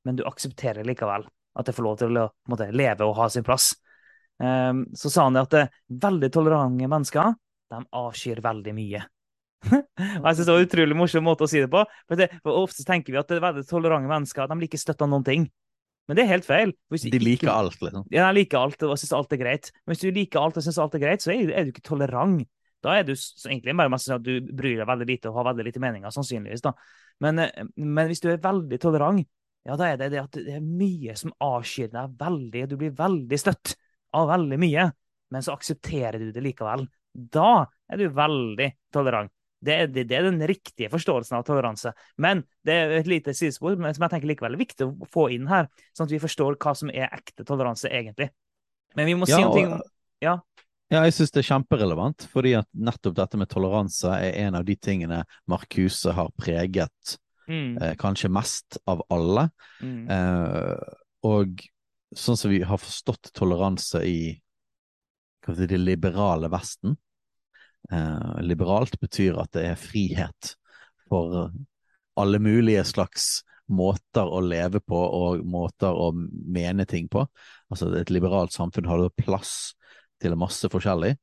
Speaker 1: men du aksepterer likevel at jeg får lov til å måte, leve og ha sin plass. Um, så sa han at det, veldig tolerante mennesker de avskyr veldig mye. og jeg synes Det var en utrolig morsom måte å si det på. For, det, for Ofte tenker vi at det er veldig tolerante mennesker de liker støtte av noen ting. Men det er helt feil.
Speaker 2: de liker ikke, alt, liksom?
Speaker 1: Ja, de liker alt og syns alt er greit. Men hvis du liker alt og syns alt er greit, så er, er, du ikke tolerant. Da er du egentlig bare mest sånn at du bryr deg veldig lite og har veldig lite meninger, sannsynligvis. da. Men, eh, men hvis du er veldig tolerant, ja, da er det det at det er mye som avskyr deg veldig. Du blir veldig støtt av veldig mye, men så aksepterer du det likevel. Da er du veldig tolerant. Det er, det, det er, den riktige forståelsen av toleranse. Men det er et lite sidespor som jeg tenker likevel er viktig å få inn her, sånn at vi forstår hva som er ekte toleranse egentlig. Men vi må si ja, noe om Ja.
Speaker 2: Ja, jeg syns det er kjemperelevant, fordi at nettopp dette med toleranse er en av de tingene Marcuse har preget Mm. Eh, kanskje mest av alle. Mm. Eh, og sånn som vi har forstått toleranse i si, det liberale Vesten eh, Liberalt betyr at det er frihet for alle mulige slags måter å leve på og måter å mene ting på. Altså Et liberalt samfunn har plass til masse forskjellig.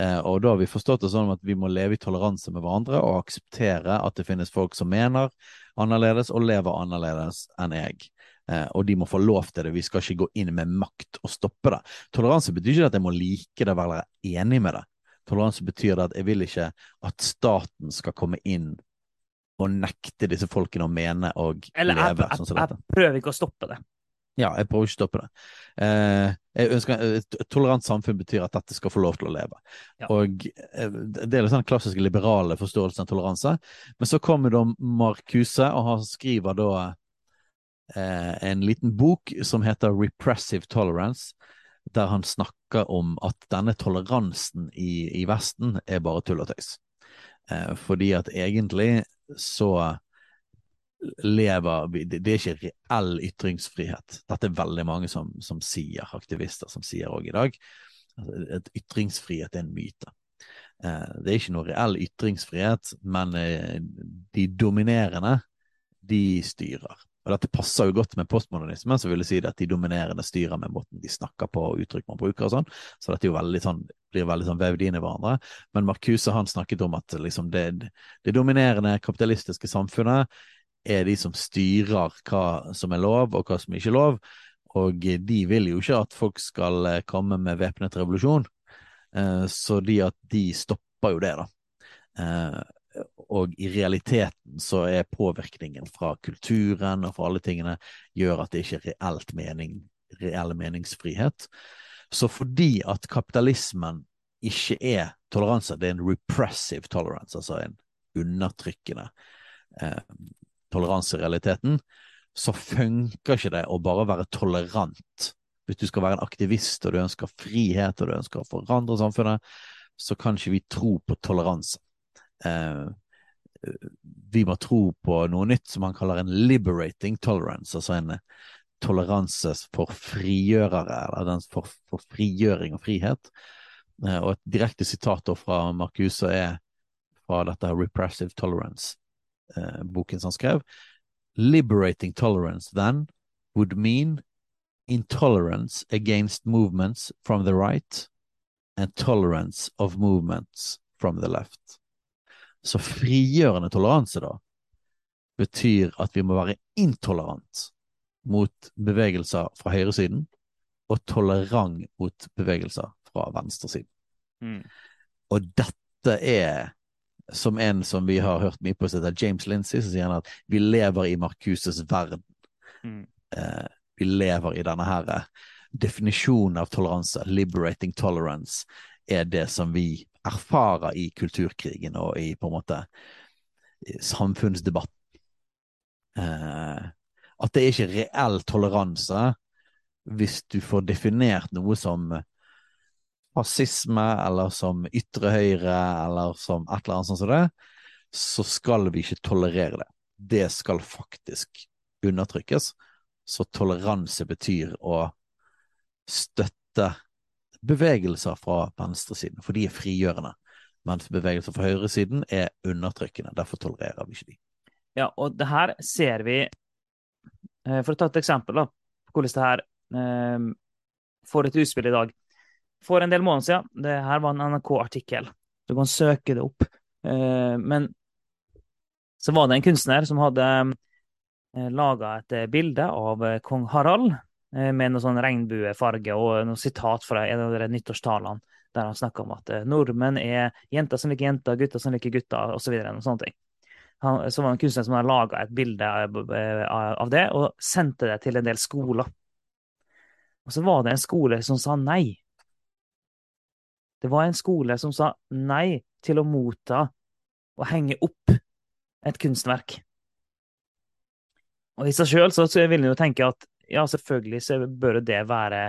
Speaker 2: Eh, og da har vi forstått det sånn at vi må leve i toleranse med hverandre og akseptere at det finnes folk som mener annerledes og lever annerledes enn jeg. Eh, og de må få lov til det. Vi skal ikke gå inn med makt og stoppe det. Toleranse betyr ikke at jeg må like det eller være enig med det. Toleranse betyr at jeg vil ikke at staten skal komme inn og nekte disse folkene å mene og
Speaker 1: eller, leve. Eller sånn jeg, jeg prøver ikke å stoppe det.
Speaker 2: Ja, jeg prøver ikke å stoppe det. Eh, jeg ønsker, et tolerant samfunn betyr at dette skal få lov til å leve. Ja. Og eh, Det er den sånn klassiske liberale forståelsen av toleranse. Men så kommer da Marcuse, og han skriver da eh, en liten bok som heter Repressive Tolerance, der han snakker om at denne toleransen i, i Vesten er bare tull og tøys. Eh, fordi at egentlig så lever Det er ikke reell ytringsfrihet. Dette er veldig mange som, som sier, aktivister som sier òg i dag. At ytringsfrihet er en myte. Eh, det er ikke noe reell ytringsfrihet, men eh, de dominerende, de styrer. Og Dette passer jo godt med postmodernismen, så vil si at de dominerende styrer med måten de snakker på og uttrykk man bruker og sånn. Så dette veldig sånn, blir veldig sånn vevd inn i hverandre. Men Marcuse han snakket om at liksom det, det dominerende kapitalistiske samfunnet er de som styrer hva som er lov og hva som ikke er lov. Og de vil jo ikke at folk skal eh, komme med væpnet revolusjon, eh, så de at de stopper jo det, da. Eh, og i realiteten så er påvirkningen fra kulturen og fra alle tingene gjør at det ikke er reelt mening, reell meningsfrihet. Så fordi at kapitalismen ikke er toleranse, det er en repressive tolerance, altså en undertrykkende eh, toleranse i realiteten, så funker ikke det å bare være tolerant. Hvis du skal være en aktivist og du ønsker frihet og du ønsker å forandre samfunnet, så kan ikke vi tro på toleranse. Eh, vi må tro på noe nytt som han kaller en liberating tolerance, altså en toleranse for frigjørere, eller den for, for frigjøring og frihet. Eh, og et direkte sitat fra Marcuse er fra dette Repressive Tolerance-boken som han skrev. Liberating tolerance then would mean intolerance against movements from the right and tolerance of movements from the left. Så frigjørende toleranse, da, betyr at vi må være intolerant mot bevegelser fra høyresiden og tolerant mot bevegelser fra venstresiden. Mm. Og dette er som en som vi har hørt mye på, som heter James Lindsay, så sier han at vi lever i Marcuses verden. Mm. Eh, vi lever i denne her eh, definisjonen av toleranse, liberating tolerance, er det som vi erfarer i kulturkrigen og i på en måte samfunnsdebatten. Eh, at det er ikke reell toleranse hvis du får definert noe som fascisme, eller som ytre høyre, eller som et eller annet sånt som det, så skal vi ikke tolerere det. Det skal faktisk undertrykkes. Så toleranse betyr å støtte bevegelser fra venstresiden, for de er frigjørende. Mens bevegelser fra høyresiden er undertrykkende. Derfor tolererer vi ikke de.
Speaker 1: Ja, og det her ser vi eh, For å ta et eksempel da, hvordan det her eh, får et utspill i dag for en del måneder siden. Det her var en NRK-artikkel. Du kan søke det opp. Eh, men så var det en kunstner som hadde eh, laga et eh, bilde av kong Harald med noe sånn regnbuefarge og noe sitat fra en av de nyttårstalene der han snakka om at nordmenn er jenter som liker jenter, gutter som liker gutter, osv. Så. Han, så var det en kunstner som hadde laga et bilde av det og sendte det til en del skoler. Og så var det en skole som sa nei. Det var en skole som sa nei til å motta og henge opp et kunstverk. Og i seg sjøl så, vil en jo tenke at ja, selvfølgelig så bør det være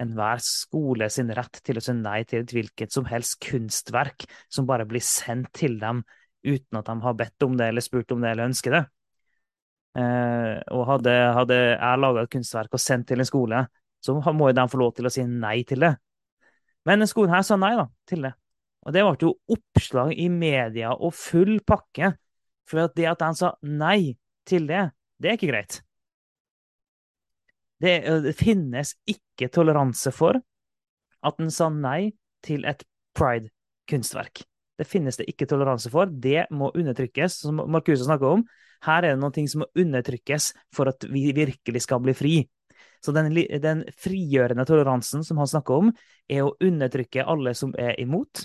Speaker 1: enhver skole sin rett til å si nei til et hvilket som helst kunstverk som bare blir sendt til dem uten at de har bedt om det eller spurt om det eller ønsker det. Eh, og hadde, hadde jeg laga et kunstverk og sendt til en skole, så må jo de få lov til å si nei til det. Men skolen her sa nei da, til det. Og det ble jo oppslag i media og full pakke. For det at de sa nei til det, det er ikke greit. Det, det finnes ikke toleranse for at en sa nei til et pride-kunstverk. Det finnes det ikke toleranse for. Det må undertrykkes, som Marcuse snakker om. Her er det noe som må undertrykkes for at vi virkelig skal bli fri. Så den, den, frigjørende toleransen som han snakker om, er å undertrykke alle som er imot,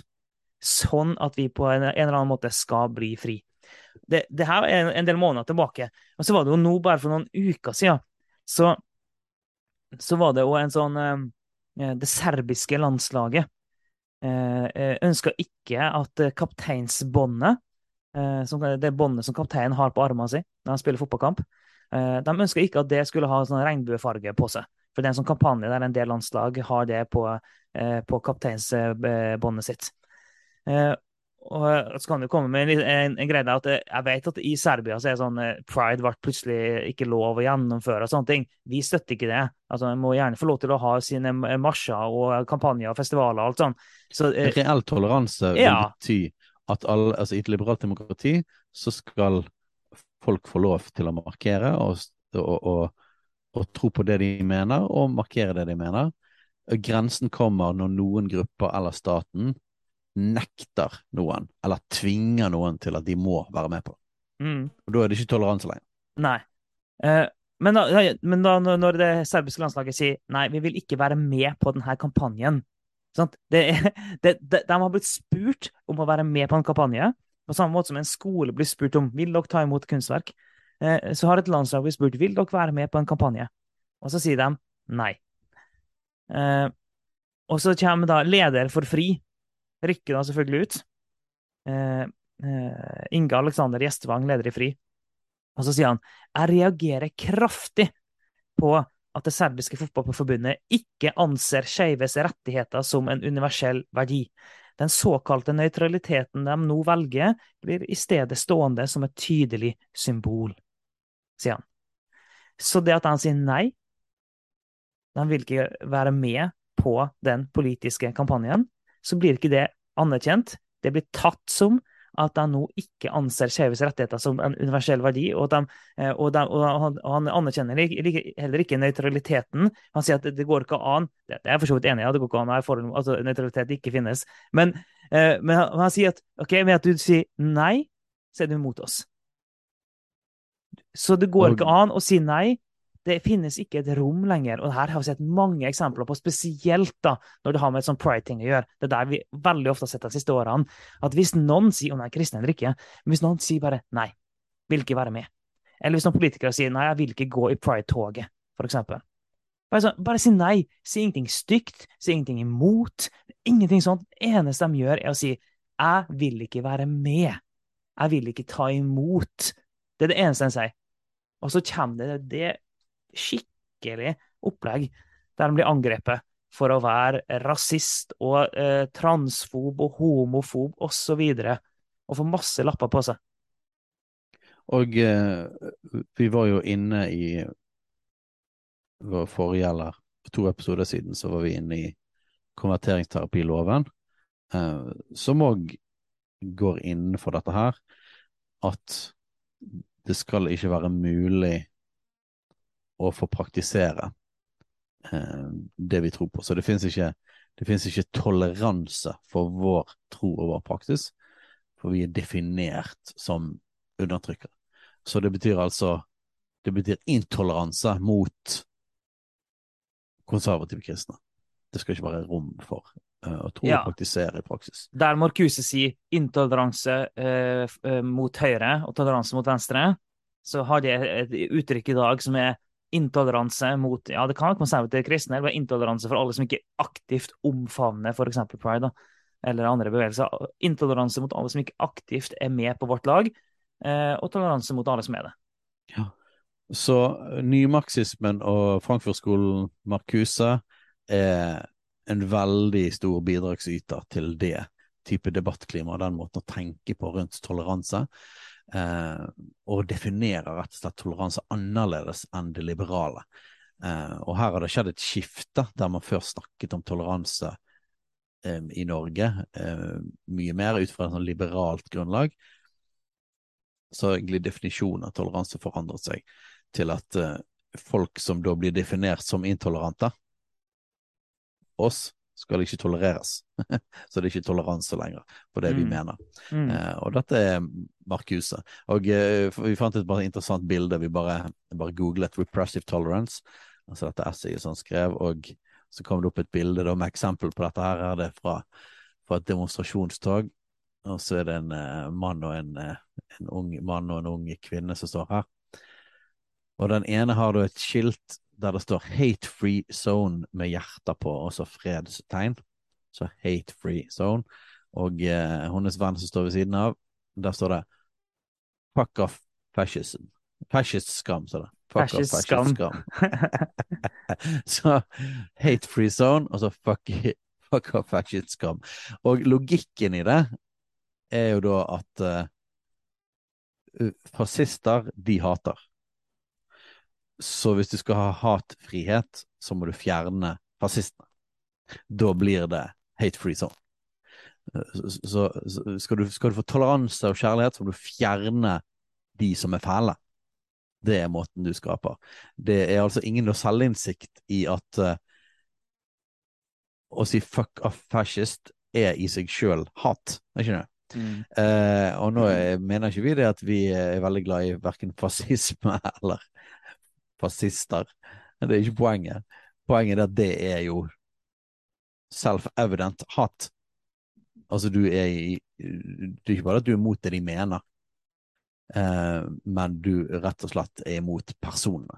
Speaker 1: sånn at vi på en, en eller annen måte skal bli fri. Det, det her er en del måneder tilbake. Og så var det jo nå, bare for noen uker siden, så, så var det jo en sånn eh, Det serbiske landslaget eh, eh ønska ikke at kapteinsbåndet, eh, det båndet som kapteinen har på armen sin når han spiller fotballkamp, Eh, de ønska ikke at det skulle ha sånn regnbuefarge på seg. For det er en sånn kampanje der en del landslag har det på, eh, på kapteinsbåndet sitt. Eh, og så kan du komme med en, en, en greie der at jeg vet at i Serbia så er sånn pride ble plutselig ikke lov å gjennomføre og sånne ting. Vi støtter ikke det. Altså, En må gjerne få lov til å ha sine marsjer og kampanjer og festivaler og alt sånt. Så,
Speaker 2: eh, Reell toleranse vil ja. bety at alle, altså, i et liberalt demokrati så skal folk får lov til å markere og, og, og, og, tro på det de mener, og markere det de mener. Grensen kommer når noen grupper eller staten nekter noen, eller tvinger noen til at de må være med på det. Mm. Og Da er det ikke toleranse lenger.
Speaker 1: Nei. Eh, men, da, men, da, når det serbiske landslaget sier nei, vi vil ikke være med på denne kampanjen det, det, det, de har blitt spurt om å være med på en kampanje, på samme måte som en skole blir spurt om vil dere ta imot kunstverk, eh, så har et landslag blitt spurt vil dere være med på en kampanje. Og så sier de nei. Eh, og så kommer da leder for FRI, rykker da selvfølgelig ut. Eh, Inge Alexander Gjestvang, leder i FRI. Og så sier han jeg reagerer kraftig på at det serbiske fotballforbundet ikke anser skeives rettigheter som en universell verdi. Den såkalte nøytraliteten de nå velger, blir i stedet stående som et tydelig symbol, sier han. Så det at han sier nei, de vil ikke være med på den politiske kampanjen, så blir ikke det anerkjent. Det blir tatt som at de nå ikke anser skeives rettigheter som en universell verdi. Og, de, eh, og, de, og han, anerkjenner heller ikke nøytraliteten. Han sier at det går ikke an Det er jeg for så vidt enig i, det går ikke an at altså, nøytralitet ikke finnes. Men, eh, men, han sier at ok, ved at du sier nei, så er du mot oss. Så det går ikke an å si nei det finnes ikke et rom lenger. Og her har vi sett mange eksempler på, spesielt da, når det har med et sånt pride-ting å gjøre. Det er der vi veldig ofte har sett de siste årene. At hvis noen sier om de er kristne eller ikke, men hvis noen sier bare nei, vil ikke være med. Eller hvis noen politikere sier nei, jeg vil ikke gå i pride-toget, eksempel. Bare, bare, si nei. Si ingenting stygt. Si ingenting imot. Ingenting sånt. Det eneste de gjør, er å si jeg vil ikke være med. Jeg vil ikke ta imot. Det er det eneste de sier. Og så kommer det det skikkelig opplegg der han blir angrepet for å være rasist og eh, transfob og homofob osv. Og, og få masse lapper på seg.
Speaker 2: Og eh, vi var jo inne i vår forrige, eller to episoder siden, så var vi inne i konverteringsterapiloven, eh, som òg går innenfor dette her, at det skal ikke være mulig å få praktisere eh, det vi tror på. Så det fins ikke, ikke, toleranse for vår tro og vår praksis, for vi er definert som undertrykkere. Så det betyr altså Det betyr intoleranse mot konservative kristne. Det skal ikke være rom for uh, å tro ja. og praktisere i praksis.
Speaker 1: Der Markuse sier intoleranse uh, mot høyre og toleranse mot venstre, så har de et uttrykk i dag som er intoleranse mot ja, det kan være konservative kristne, eller intoleranse for alle som ikke aktivt omfavner f.eks. pride da, eller andre bevegelser. Intoleranse mot alle som ikke aktivt er med på vårt lag, eh, og toleranse mot alle som er det.
Speaker 2: Ja. Så nymarxismen og Frankfurt-skolen Marcuse er en veldig stor bidragsyter til det type debattklima og den måten å tenke på rundt toleranse eh, og definerer rett og slett toleranse annerledes enn det liberale. Eh, og her har det skjedd et skifte, der man før snakket om toleranse eh, i Norge eh, mye mer ut fra et sånn liberalt grunnlag. Så egentlig definisjonen av toleranse forandret seg til at eh, folk som da blir definert som intolerante, oss, skal ikke tolereres. så det er ikke toleranse lenger på det mm. vi mener. Mm. Eh, og dette er Marcuse. Og eh, vi fant et bare interessant bilde. Vi bare, bare googlet 'repressive tolerance', altså dette essayet som han skrev, og så kom det opp et bilde da, med eksempel på dette. Her er det fra, fra et demonstrasjonstog. Og så er det en eh, mann og en, uh, en ung mann og en ung kvinne som står her. Og den ene har da et skilt der det står 'hate free zone' med hjerter på, og så fredstegn. Så 'hate free zone'. Og eh, hennes venn som står ved siden av, der står det 'fuck off fascism'. Fascist skam, står det. Fuck fascist off fascist skam. så 'hate free zone', og så fuck, fuck off fascist skam. Og logikken i det er jo da at eh, fascister, de hater. Så hvis du skal ha hatfrihet, så må du fjerne fascistene. Da blir det hate free zone. Så, så skal, du, skal, du, få toleranse og kjærlighet, så må du fjerne de som er fæle. Det er måten du skaper. Det er altså ingen selvinnsikt i at uh, å si fuck off fascist er i seg sjøl hat, ikke det? Mm. Uh, og nå er, mener ikke vi det at vi er veldig glad i verken fascisme eller fascister. Det er ikke poenget. Poenget er at det er jo self-evident hat. Altså, du er i Det er ikke bare at du er imot det de mener, eh, men du rett og slett er imot personene.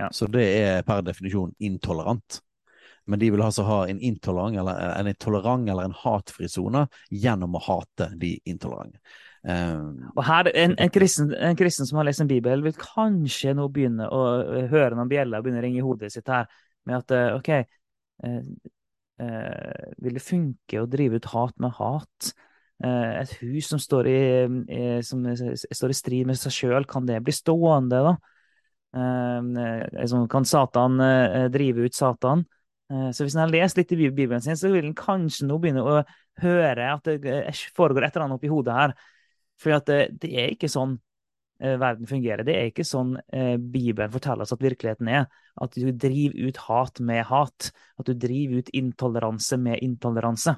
Speaker 2: Ja. Så det er per definisjon intolerant. Men de vil altså ha en intolerant eller en tolerant eller en hatfri sone gjennom å hate de intolerante. Um,
Speaker 1: og her, en, en, kristen, en, kristen, som har lest en bibel, vil kanskje nå begynne å høre noen bjeller begynne å ringe i hodet sitt her, med at OK eh, eh, Vil det funke å drive ut hat med hat? Eh, et hus som står i, som står i strid med seg sjøl, kan det bli stående, da? Sånn, kan Satan drive ut Satan? Så hvis en har lest litt i Bibelen sin, så vil en kanskje nå begynne å høre at det foregår et eller annet oppi hodet her. For det, det, er ikke sånn eh, verden fungerer. Det er ikke sånn eh, Bibelen forteller oss at virkeligheten er. At du driver ut hat med hat. At du driver ut intoleranse med intoleranse.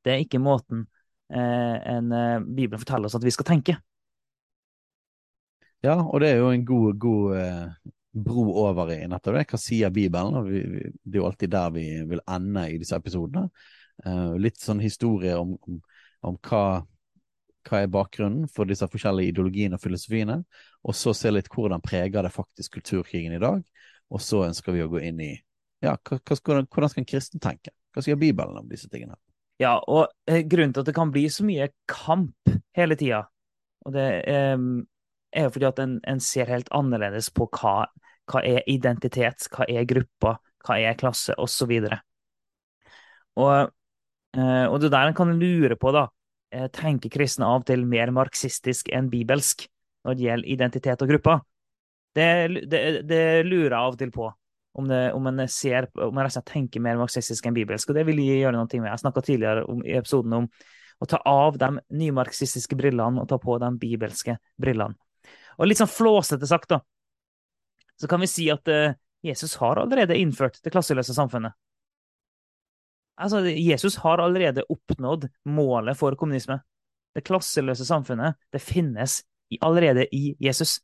Speaker 1: Det er ikke måten eh, en, eh, Bibelen forteller oss at vi skal tenke.
Speaker 2: Ja, og det er jo en god, god eh, bro over i nettopp det. Hva sier Bibelen? Vi, vi, det er jo alltid der vi vil ende i disse episodene. Uh, litt sånn historie om, om, om hva hva er bakgrunnen for disse forskjellige ideologiene og filosofiene, og så se litt hvordan preger det faktisk kulturkrigen i dag. Og så ønsker vi å gå inn i ja, hva, hvordan skal en kristen tenke? Hva sier Bibelen om disse tingene?
Speaker 1: Ja, og eh, grunnen til at det kan bli så mye kamp hele tida, og det eh, er jo fordi at en, en, ser helt annerledes på hva, hva er identitet, hva er gruppa, hva er klasse, osv. Og, og, eh, og det der en kan lure på, da, tenker kristne av og til mer marxistisk enn bibelsk når det gjelder identitet og grupper. Det, det, det lurer jeg av og til på. Om, det, om en ser, om en tenker mer marxistisk enn bibelsk. Og det vil jeg gjøre noe med. Jeg snakka tidligere om, i episoden om å ta av de nymarxistiske brillene og ta på de bibelske brillene. Og litt sånn flåsete sagt, da, så kan vi si at uh, Jesus har allerede innført det klasseløse samfunnet. Altså, Jesus har allerede oppnådd målet for kommunisme. Det klasseløse samfunnet det finnes allerede i Jesus.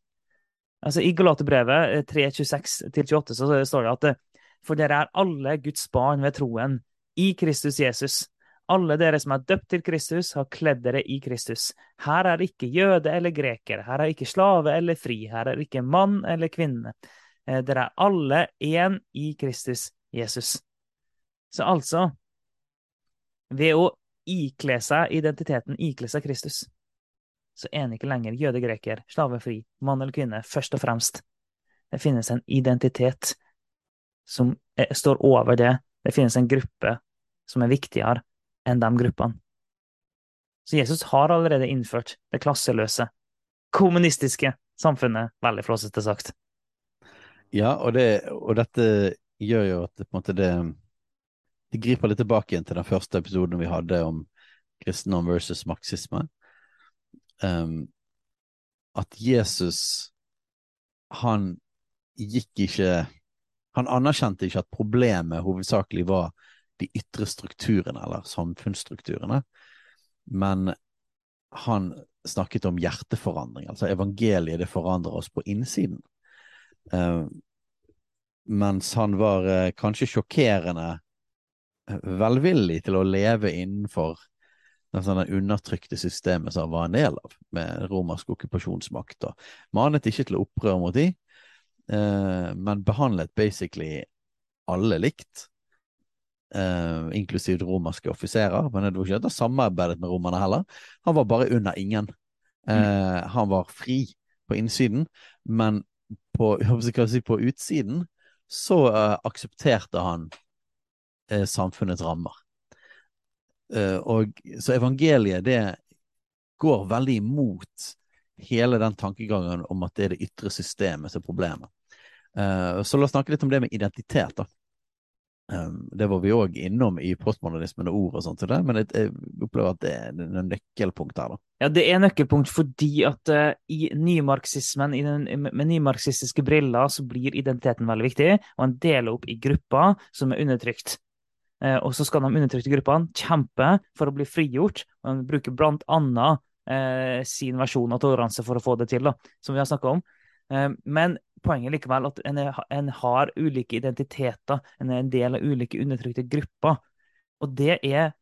Speaker 1: Altså, I Galaterbrevet 3.26-28 så står det at for dere er alle Guds barn ved troen i Kristus Jesus. Alle dere som er døpt til Kristus, har kledd dere i Kristus. Her er ikke jøde eller greker, her er ikke slave eller fri, her er ikke mann eller kvinne. Eh, dere er alle én i Kristus Jesus. Så altså, ved å ikle seg identiteten, ikle seg Kristus, så er han ikke lenger jøde, greker, slavefri, mann eller kvinne, først og fremst. Det finnes en identitet som er, står over det. Det finnes en gruppe som er viktigere enn de gruppene. Så Jesus har allerede innført det klasseløse, kommunistiske samfunnet, veldig flåsete sagt.
Speaker 2: Ja, og, det, og dette gjør jo at måte det det griper litt tilbake igjen til den første episoden vi hadde om kristendom versus marxisme. Um, at Jesus, han gikk ikke Han anerkjente ikke at problemet hovedsakelig var de ytre strukturene, eller samfunnsstrukturene, men han snakket om hjerteforandring. Altså evangeliet, det forandrer oss på innsiden. Um, mens han var uh, kanskje sjokkerende velvillig til å leve innenfor det undertrykte systemet som han var en del av, med romersk okkupasjonsmakt. og Manet ikke til opprør mot de, eh, men behandlet basically alle likt. Eh, inklusiv romerske offiserer. Men det var ikke at han samarbeidet med romerne heller. Han var bare under ingen. Eh, mm. Han var fri på innsiden, men på, si, på utsiden så aksepterte han eh, samfunnets rammer. Eh, og, så evangeliet det går veldig imot hele den tankegangen om at det er det ytre systemet som er problemet. Eh, så la oss snakke litt om det med identitet. da. Um, det var vi òg innom i postmodernismen og ord og sånt, men jeg, opplever at det er en nøkkelpunkt her. da.
Speaker 1: Ja, det er nøkkelpunkt fordi at uh, i nymarxismen, i den, med nymarxistiske briller, så blir identiteten veldig viktig, og en deler opp i grupper som er undertrykt. Eh, og så skal de undertrykte gruppene kjempe for å bli frigjort. og De bruker blant annet eh, sin versjon av toleranse for å få det til, da, som vi har snakka om. Eh, men poenget likevel at en, en, har ulike identiteter, en er en del av ulike undertrykte grupper. Og det er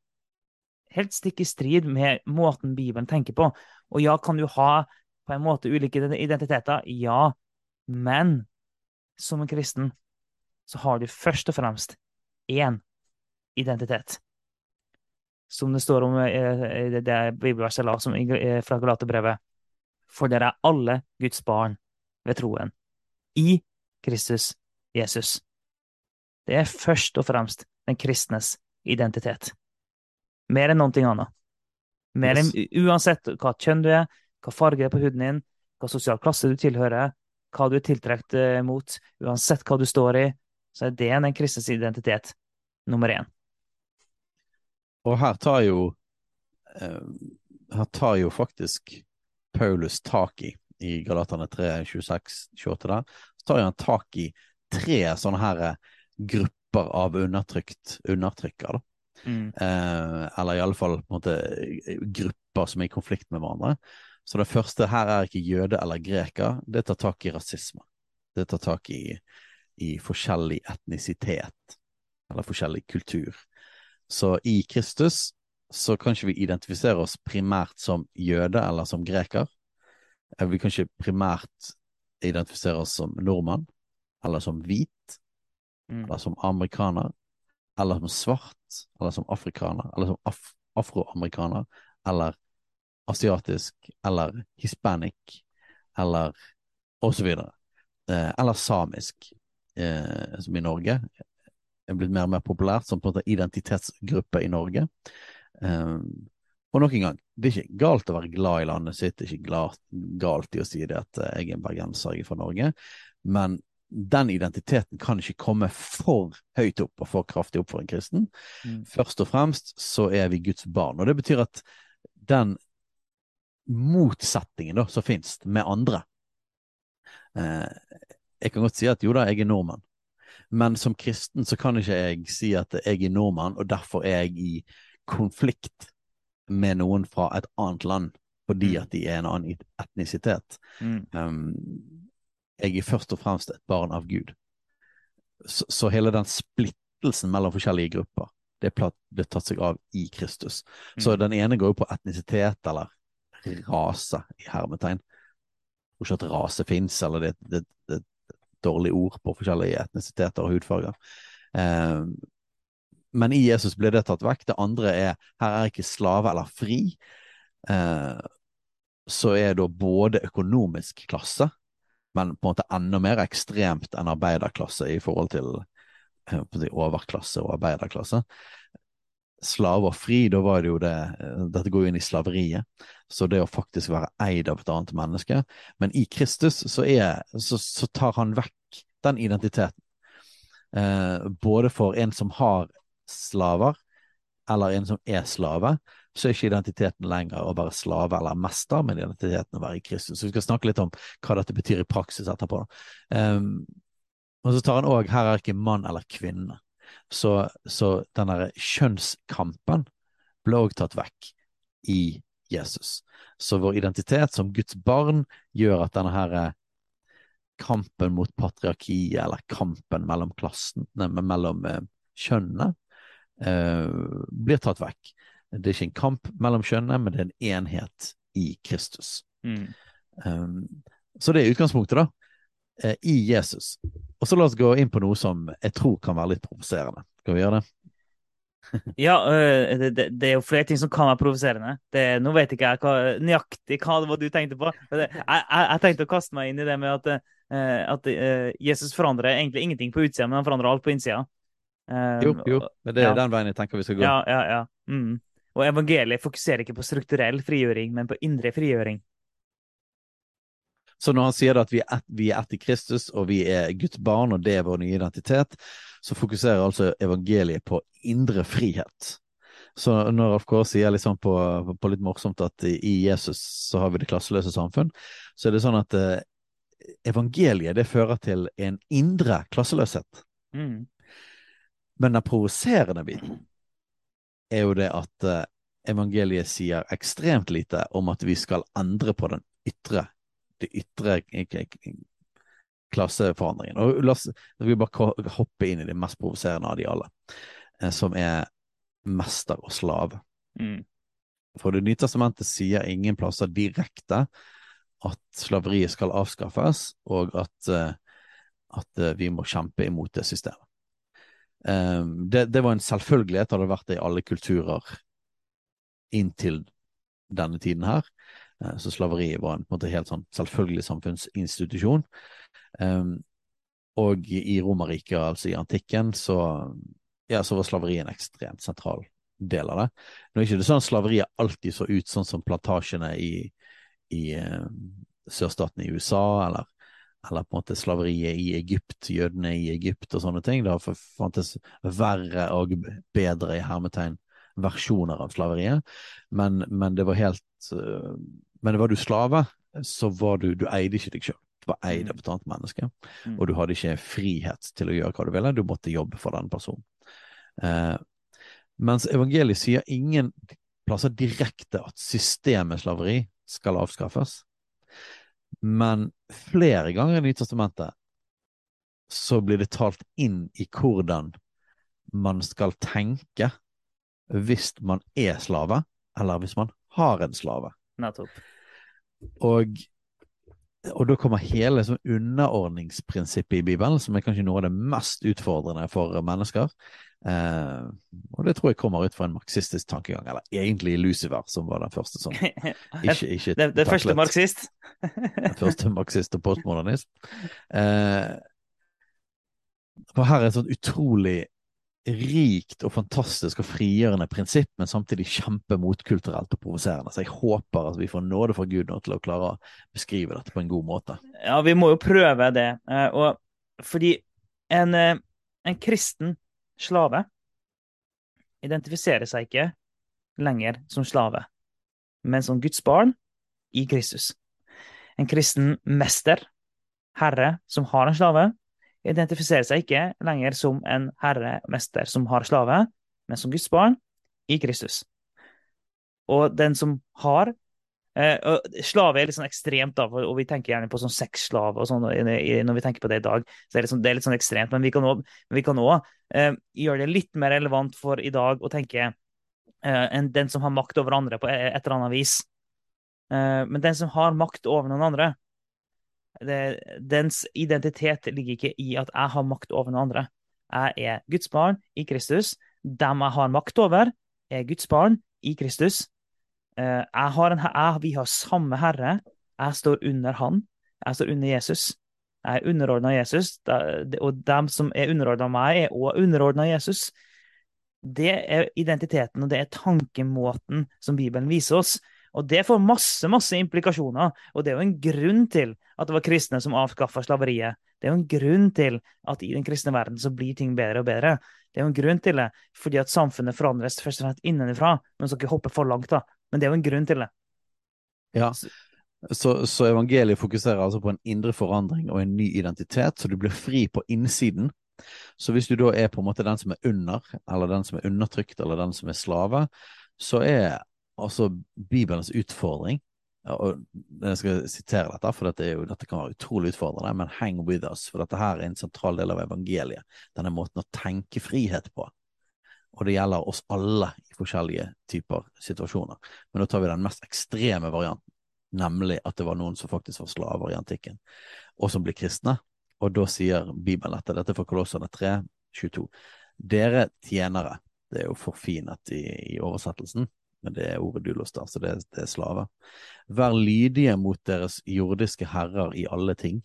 Speaker 1: helt stikk i strid med måten Bibelen tenker på. Og ja, kan du ha på en måte ulike identiteter? Ja. Men som en kristen så har du først og fremst én identitet. som det står om i det, bibelverset la som, fra Galaterbrevet. For dere er alle Guds barn ved troen. I Kristus Jesus. Det er først og fremst den kristnes identitet. Mer enn noe annet. Mer enn, uansett hva kjønn du er, hva farge det er på huden din, hva sosial klasse du tilhører, hva du er tiltrukket eh, mot, uansett hva du står i, så er det den kristnes identitet nummer én.
Speaker 2: Og her tar jo eh, Her tar jo faktisk Paulus tak i, i Galatane 3, 26, 28 der, så tar han tak i tre sånne her eh, grupper av undertrykt undertrykkere. Mm. Eh, eller iallfall grupper som er i konflikt med hverandre. Så det første her er ikke jøde eller greker, det tar tak i rasisme. Det tar tak i, i forskjellig etnisitet, eller forskjellig kultur. Så i Kristus så kan ikke vi identifisere oss primært som jøde eller som greker. Eh, vi kan ikke primært identifisere oss som nordmann, eller som hvit, mm. eller som amerikaner, eller som svart, eller som afrikaner, eller som af afroamerikaner, eller asiatisk, eller hispanic, eller og så videre. Eh, eller samisk, eh, som i Norge blitt mer og mer populært som på en måte identitetsgruppe i Norge. Um, og nok en gang, det er ikke galt å være glad i landet sitt, det er ikke galt, galt i å si det at eh, jeg er en bergenser, jeg er fra Norge, men den identiteten kan ikke komme for høyt opp og for kraftig opp for en kristen. Mm. Først og fremst så er vi Guds barn, og det betyr at den motsetningen da som finnes med andre eh, Jeg kan godt si at jo da, jeg er nordmann, men som kristen så kan ikke jeg si at jeg er nordmann, og derfor er jeg i konflikt med noen fra et annet land fordi mm. at de er en annen etnisitet. Mm. Um, jeg er først og fremst et barn av Gud. Så, så hele den splittelsen mellom forskjellige grupper, det ble tatt seg av i Kristus. Mm. Så den ene går jo på etnisitet eller rase, i hermetegn. Jeg tror ikke at rase fins, eller det, det, det, dårlig ord på forskjellige etnisiteter og hudfarger. Eh, men i Jesus ble det tatt vekk. Det andre er her er ikke slave eller fri. Eh, så er da både økonomisk klasse, men på en måte enda mer ekstremt enn arbeiderklasse i forhold til eh, overklasse og arbeiderklasse slave og fri, da var det jo det Dette går jo inn i slaveriet. Så det å faktisk være eid av et annet menneske. Men i Kristus så, er, så, så tar han vekk den identiteten. Eh, både for en som har slaver, eller en som er slave, så er ikke identiteten lenger å være slave eller mester, men identiteten å være i Kristus. Så vi skal snakke litt om hva dette betyr i praksis etterpå. Um, og så tar han òg her er ikke mann eller kvinne. Så, så denne kjønnskampen ble òg tatt vekk i Jesus. Så vår identitet som Guds barn gjør at denne her eh, kampen mot patriarkiet, eller kampen mellom klassene, mellom eh, kjønnene, eh, blir tatt vekk. Det er ikke en kamp mellom kjønnene, men det er en enhet i Kristus. Mm. Um, så det er utgangspunktet, da. Eh, i Jesus. Og så la oss gå inn på noe som jeg tror kan være litt provoserende. Skal vi gjøre det?
Speaker 1: ja, øh, det, det, det, er jo flere ting som kan være provoserende. Nå vet ikke jeg hva, nøyaktig hva det var du tenkte på. Jeg, jeg, jeg, tenkte å kaste meg inn i det med at, uh, at Jesus forandrer egentlig ingenting på utsida, men han forandrer alt på innsida.
Speaker 2: Jo, jo, men det er ja. den veien jeg tenker vi skal gå.
Speaker 1: Ja, ja, ja. Mm. Og evangeliet fokuserer ikke på strukturell frigjøring, men på indre frigjøring.
Speaker 2: Så når han sier at vi er, etter vi er Kristus, og vi er Guds barn, og det er vår nye identitet, så fokuserer altså evangeliet på indre frihet. Så når Alf Kåre sier liksom på, på, litt morsomt at i Jesus så har vi det klasseløse samfunn, så er det sånn at eh, evangeliet det fører til en indre klasseløshet. Mm. Men den provoserende biten er jo det at eh, evangeliet sier ekstremt lite om at vi skal endre på den ytre det ytre klasseforandringen. Og la oss vi bare hoppe inn i det mest provoserende av de alle, eh, som er mester og slave. Mm. For Det nye testamentet sier ingen plasser direkte at slaveriet skal avskaffes, og at, eh, at eh, vi må kjempe imot det systemet. Det, det, var en selvfølgelighet, hadde vært det i alle kulturer inntil denne tiden her. Eh, så slaveriet var en, på en måte helt sånn selvfølgelig samfunnsinstitusjon. Um, og i Romerriket, altså i antikken, så, ja, så var slaveriet en ekstremt sentral del av det. Nå er ikke det sånn at slaveriet alltid så ut sånn som plantasjene i, i uh, sørstaten i USA, eller, eller, på en måte slaveriet i Egypt, jødene i Egypt og sånne ting. Det har fantes verre og bedre i hermetegn versjoner av slaveriet, men, men det var helt uh, Men var du slave, så var du Du eide ikke deg sjøl. Du var eid av mm. et annet menneske, mm. og du hadde ikke frihet til å gjøre hva du ville, du måtte jobbe for den personen. Eh, mens evangeliet sier ingen plasser direkte at systemet slaveri skal avskaffes, men flere ganger i Nytestamentet så blir det talt inn i hvordan man skal tenke hvis man er slave, eller hvis man har en slave.
Speaker 1: Nettopp.
Speaker 2: Og og da kommer hele sånn underordningsprinsippet i Bibelen, som er kanskje noe av det mest utfordrende for mennesker. Eh, og det tror jeg kommer ut fra en marxistisk tankegang, eller egentlig Lucifer, som var den første som
Speaker 1: ikke, ikke Det, det første marxist?
Speaker 2: den første marxist og postmodernist. Eh, for her er et sånt utrolig rikt og fantastisk og frigjørende prinsipp, men samtidig kjempemotkulturelt og provoserende. Så jeg håper at vi får nåde fra Gud nå til å klare å beskrive dette på en god måte.
Speaker 1: Ja, vi må jo prøve det. Eh, og fordi en, eh, en kristen slave identifiserer seg ikke lenger som slave, men som Guds barn i Kristus. En kristen mester, herre, som har en slave, identifiserer seg ikke lenger som en herremester som har slave, men som Guds barn i Kristus. Og den som har eh, Slave er litt sånn ekstremt, da, og vi tenker gjerne på sånn sexslave og sånn når vi tenker på det i dag. så Det er litt sånn, er litt sånn ekstremt, men vi kan òg eh, gjøre det litt mer relevant for i dag å tenke eh, enn den som har makt over andre på et eller annet vis. Men den som har makt over noen andre, det, dens identitet ligger ikke i at jeg har makt over noen andre. Jeg er Guds barn i Kristus. Dem jeg har makt over, er Guds barn i Kristus. Eh, har en, jeg, vi har samme Herre. Jeg står under Han. Jeg står under Jesus. Jeg er underordna Jesus, og dem som er underordna meg, er òg underordna Jesus. Det er identiteten og det er tankemåten som Bibelen viser oss. Og det får masse masse implikasjoner. Og det er jo en grunn til at det var kristne som avskaffa slaveriet. Det er jo en grunn til at i den kristne verden så blir ting bedre og bedre. Det er jo en grunn til det, fordi at samfunnet forandres først og fremst innenfra. Men skal ikke hoppe for langt, da. Men det er jo en grunn til det.
Speaker 2: Ja, så, så, evangeliet fokuserer altså på en indre forandring og en ny identitet, så du blir fri på innsiden. Så hvis du da er på en måte den som er under, eller den som er undertrykt, eller den som er slave, så er altså Bibelens utfordring og Jeg skal sitere dette, for dette, jo, dette, kan være utrolig utfordrende, men hang with us, for dette her er en sentral del av evangeliet. Denne måten å tenke frihet på. Og det gjelder oss alle i forskjellige typer situasjoner. Men da tar vi den mest ekstreme varianten, nemlig at det var noen som faktisk var slaver i antikken, og som blir kristne. Og da sier Bibelen dette, dette er fra Kolossene 3, 22. Dere tjenere, det er jo forfinet i, i oversettelsen, men det er ordet dulos, da, så det, det er slaver. Vær lydige mot deres jordiske herrer i alle ting.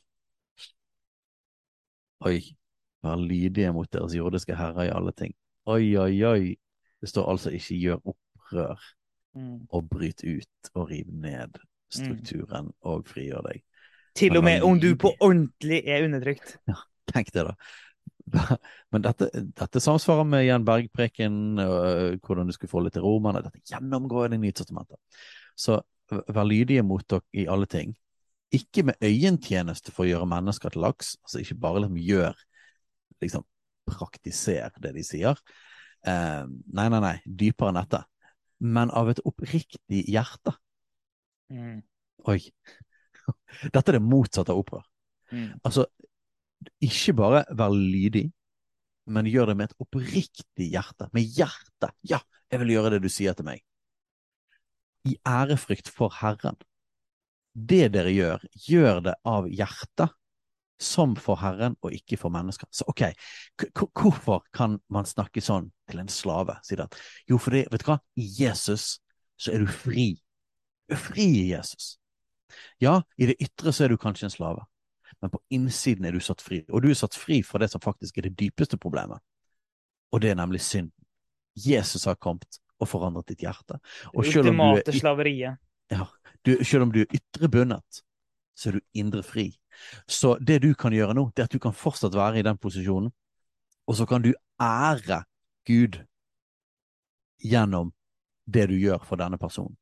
Speaker 2: Oi. Vær lydige mot deres jordiske herrer i alle ting. Oi, oi, oi. Det står altså ikke gjør opprør mm. og bryt ut og riv ned strukturen mm. og frigjør deg.
Speaker 1: Til og med om du på ordentlig er undertrykt.
Speaker 2: Ja, tenk det, da. Men dette, dette samsvarer med Jan Berg-preken, øh, hvordan du skulle litt til romerne. Dette gjennomgår det nye testamentet. Så vær lydige mot dere i alle ting. Ikke med øyentjeneste for å gjøre mennesker til laks, altså ikke bare liksom gjør liksom praktiser det de sier. Eh, nei, nei, nei, dypere enn dette. Men av et oppriktig hjerte. Mm. Oi. Dette er det motsatte av opprør. Mm. Altså, ikke bare vær lydig, men gjør det med et oppriktig hjerte. Med hjertet. Ja, jeg vil gjøre det du sier til meg. I ærefrykt for Herren. Det dere gjør, gjør det av hjertet, som for Herren og ikke for mennesker. Så ok, hvorfor kan man snakke sånn til en slave? Si det. Jo, fordi, vet du hva, i Jesus så er du fri. Du er fri i Jesus. Ja, i det ytre så er du kanskje en slave, men på innsiden er du satt fri. Og du er satt fri fra det som faktisk er det dypeste problemet, og det er nemlig synden. Jesus har kommet og forandret ditt hjerte. Og
Speaker 1: Det ultimate slaveriet.
Speaker 2: ja, du, selv om du er ytre bundet, så er du indre fri. Så det du kan gjøre nå, det er at du kan fortsatt være i den posisjonen, og så kan du ære Gud gjennom det du gjør for denne personen.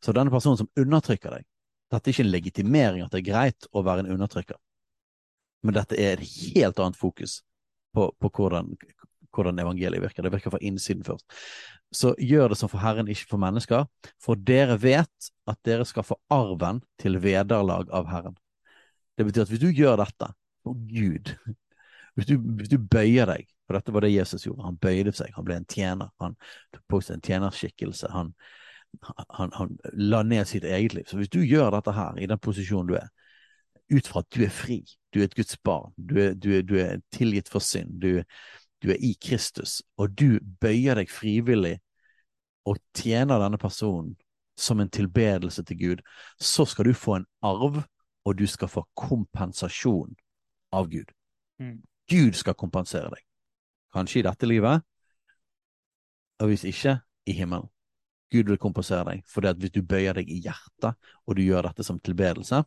Speaker 2: Så denne personen som undertrykker deg, dette er ikke en legitimering at det er greit å være en undertrykker, men dette er et helt annet fokus på, på hvordan, hvordan evangeliet virker. Det virker fra innsiden først. Så gjør det som for Herren, ikke for mennesker, for dere vet at dere skal få arven til vederlag av Herren. Det betyr at hvis du gjør dette for Gud, hvis du, hvis du bøyer deg, for dette var det Jesus gjorde, han bøyde seg, han ble en tjener, han tok på seg en tjenerskikkelse, han, han, han la ned sitt eget liv. Så hvis du gjør dette her, i den posisjonen du er, ut fra at du er fri, du er et Guds barn, du er, du er, du er tilgitt for synd, du, du er i Kristus, og du bøyer deg frivillig og tjener denne personen som en tilbedelse til Gud, så skal du få en arv, og du skal få kompensasjon av Gud.
Speaker 1: Mm.
Speaker 2: Gud skal kompensere deg. Kanskje i dette livet, og hvis ikke, i himmelen. Gud vil kompensere deg, for hvis du bøyer deg i hjertet, og du gjør dette som tilbedelse.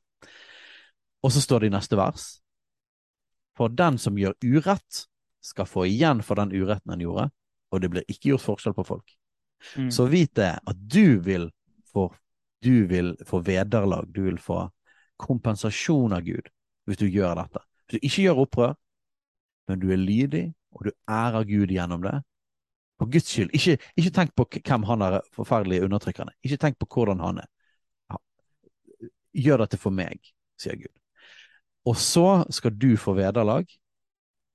Speaker 2: Og så står det i neste vers, for den som gjør urett, skal få igjen for den uretten han gjorde, og det blir ikke gjort forskjell på folk.
Speaker 1: Mm.
Speaker 2: Så vit det at du vil få, du vil få vederlag, du vil få kompensasjon av Gud hvis du gjør dette. Hvis du ikke gjør opprør, men du er lydig, og du ærer Gud gjennom det, for Guds skyld, ikke, ikke tenk på hvem han er forferdelig undertrykkende, ikke tenk på hvordan han er. Ja. Gjør dette for meg, sier Gud. Og så skal du få vederlag,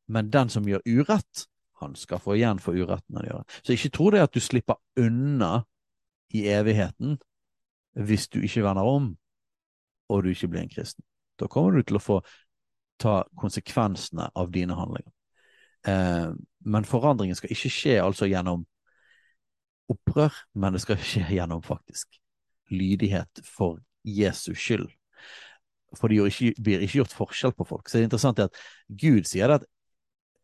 Speaker 2: men den som gjør urett, han skal få igjen for uretten han gjør. Så ikke tro det at du slipper unna i evigheten hvis du ikke vender om og du ikke blir en kristen. Da kommer du til å få ta konsekvensene av dine handlinger. Eh, men forandringen skal ikke skje altså gjennom opprør, men det skal skje gjennom faktisk lydighet for Jesus skyld. For det ikke, blir ikke gjort forskjell på folk. Så det er interessant at Gud sier at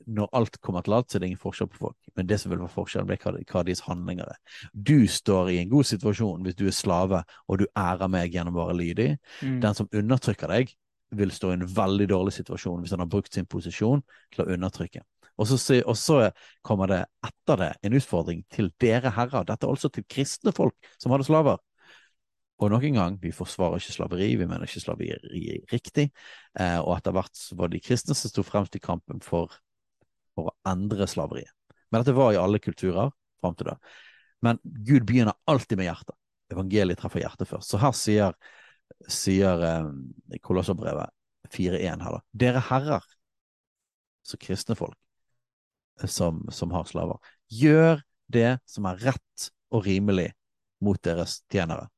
Speaker 2: når alt kommer til alt, så er det ingen forskjell på folk. Men det som vil være forskjellen, blir hva, hva deres handlinger er. Du står i en god situasjon hvis du er slave og du ærer meg gjennom å være lydig.
Speaker 1: Mm.
Speaker 2: Den som undertrykker deg, vil stå i en veldig dårlig situasjon hvis han har brukt sin posisjon til å undertrykke. Og så, og så kommer det etter det en utfordring til dere herrer. Dette er altså til kristne folk som hadde slaver. Og nok en gang, vi forsvarer ikke slaveri, vi mener ikke slaveri er riktig. Eh, og etter hvert var det de kristne som sto fremst i kampen for, for å endre slaveriet. Men dette var i alle kulturer fram til da. Men Gud begynner alltid med hjertet. Evangeliet treffer hjertet først. Så her sier, sier eh, Kolosserbrevet 4.1 her da. Dere herrer, så kristne folk, eh, som, som har slaver, gjør det som er rett og rimelig mot deres tjenere.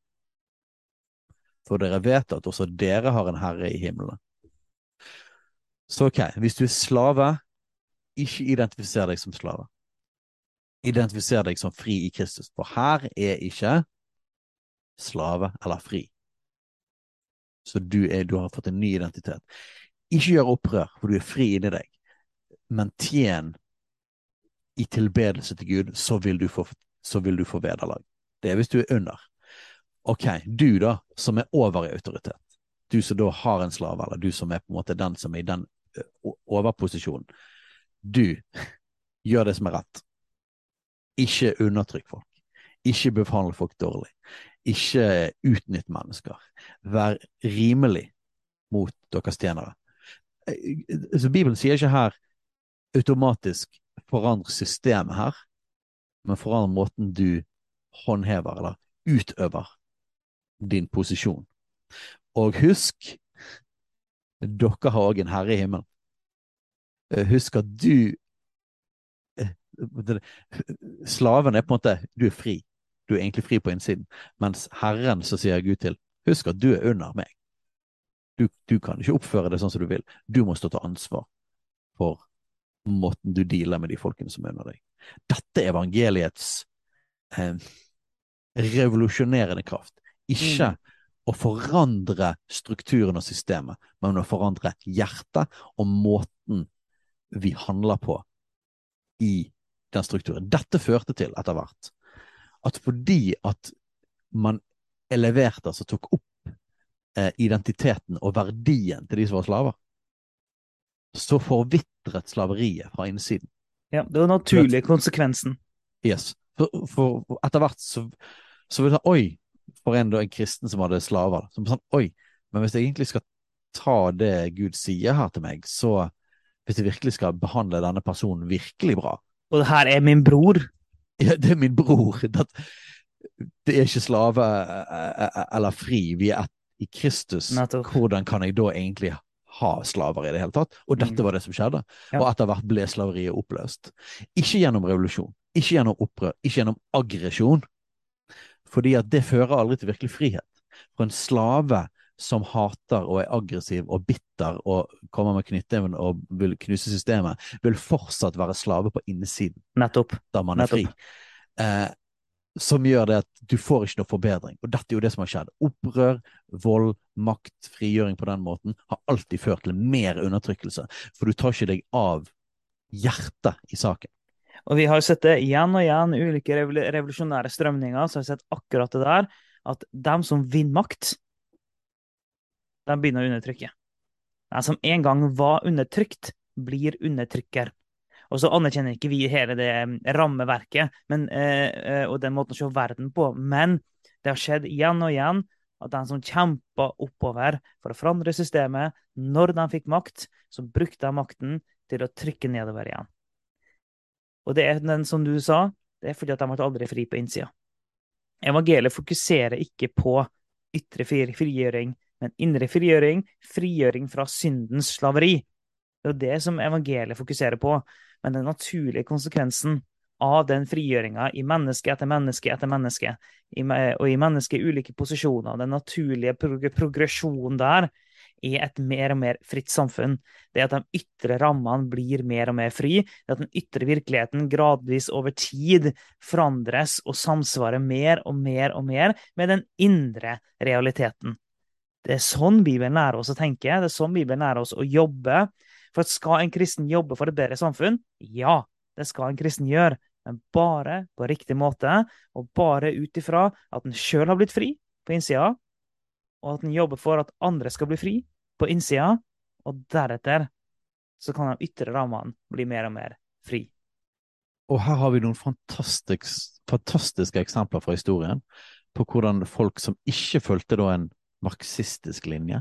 Speaker 2: For dere vet at også dere har en herre i himmelen. Så ok, hvis du er slave, ikke identifiser deg som slave. Identifiser deg som fri i Kristus, for her er ikke slave eller fri. Så du, er, du har fått en ny identitet. Ikke gjør opprør, for du er fri inni deg, men tjen i tilbedelse til Gud, så vil du få, så få vederlag. Det er hvis du er under. Ok, du da, som er over i autoritet, du som da har en slave, eller du som er på en måte den som er i den overposisjonen, du gjør det som er rett. Ikke undertrykk folk. Ikke behandle folk dårlig. Ikke utnytt mennesker. Vær rimelig mot deres tjenere. Så Bibelen sier ikke her automatisk forandre systemet her, men forandre måten du håndhever eller utøver din posisjon. Og husk, dere har òg en herre i himmelen. Eh, Husk at du eh, Slaven er på en måte Du er fri. Du er egentlig fri på innsiden. Mens Herren så sier Gud til Husk at du er under meg. Du, du kan ikke oppføre det sånn som du vil. Du må stå til ansvar for måten du dealer med de folkene som er under deg. Dette er evangeliets eh, revolusjonerende kraft. Ikke
Speaker 1: Mm.
Speaker 2: å forandre strukturen og systemet, men å forandre hjertet og måten vi handler på i den strukturen. Dette førte til, etter hvert, at fordi at man eleverte, altså tok opp eh, identiteten og verdien til de som var slaver, så forvitret slaveriet fra innsiden.
Speaker 1: Ja, det var den naturlige konsekvensen.
Speaker 2: Yes. For, for, for etter hvert så, så vil det Oi, for en, en kristen som hadde slaver. Som sånn, Oi, men hvis jeg egentlig skal ta det Gud sier her til meg, så hvis jeg virkelig skal behandle denne personen virkelig bra
Speaker 1: Og det her er min bror.
Speaker 2: ja, Det er min bror. Det, det er ikke slave eh, eh, eller fri. Vi er ett i Kristus.
Speaker 1: Nettopp.
Speaker 2: Hvordan kan jeg da egentlig ha slaver i det hele tatt? Og dette
Speaker 1: Mm.
Speaker 2: var det som skjedde.
Speaker 1: Ja.
Speaker 2: Og etter hvert ble slaveriet oppløst. Ikke gjennom revolusjon, ikke gjennom opprør, ikke gjennom aggresjon. Fordi at det fører aldri til virkelig frihet. For en slave som hater og er aggressiv og bitter og kommer med knyttneven og vil knuse systemet, vil fortsatt være slave på innsiden
Speaker 1: Nettopp.
Speaker 2: da man er fri. Eh, som gjør det at du får ikke noe forbedring. Og dette er jo det som har skjedd. Opprør, vold, makt, frigjøring på den måten har alltid ført til mer undertrykkelse. For du tar ikke deg av hjertet i saken.
Speaker 1: Og vi har jo sett det igjen og igjen, ulike revolusjonære strømninger, så har vi sett akkurat det der, at dem som vinner makt, de begynner å undertrykke. De som en gang var undertrykt, blir undertrykker. Og så anerkjenner ikke vi hele det eh, rammeverket men, eh, eh, og den måten å se verden på, men det har skjedd igjen og igjen at de som kjempa oppover for å forandre systemet, når de fikk makt, så brukte de makten til å trykke nedover igjen. Og det er den som du sa, det er fordi at de ble aldri fri på innsida. Evangeliet fokuserer ikke på ytre frigjøring, men indre frigjøring, frigjøring fra syndens slaveri. Det er jo det som evangeliet fokuserer på. Men den naturlige konsekvensen av den frigjøringa i menneske etter menneske etter menneske, og i mennesket i ulike posisjoner, den naturlige progresjonen der, er et mer og mer fritt samfunn. Det at de ytre rammene blir mer og mer fri. Det at den ytre virkeligheten gradvis over tid forandres og samsvarer mer og mer og mer med den indre realiteten. Det er sånn Bibelen lærer oss å tenke, det er sånn Bibelen lærer oss å jobbe. For skal en kristen jobbe for et bedre samfunn? Ja, det skal en kristen gjøre. Men bare på riktig måte, og bare ut ifra at en sjøl har blitt fri på innsida, og at en jobber for at andre skal bli fri på innsida, og deretter så kan de ytre rammene bli mer og mer fri.
Speaker 2: Og her har vi noen fantastisk, fantastiske eksempler fra historien på hvordan folk som ikke fulgte da en marxistisk linje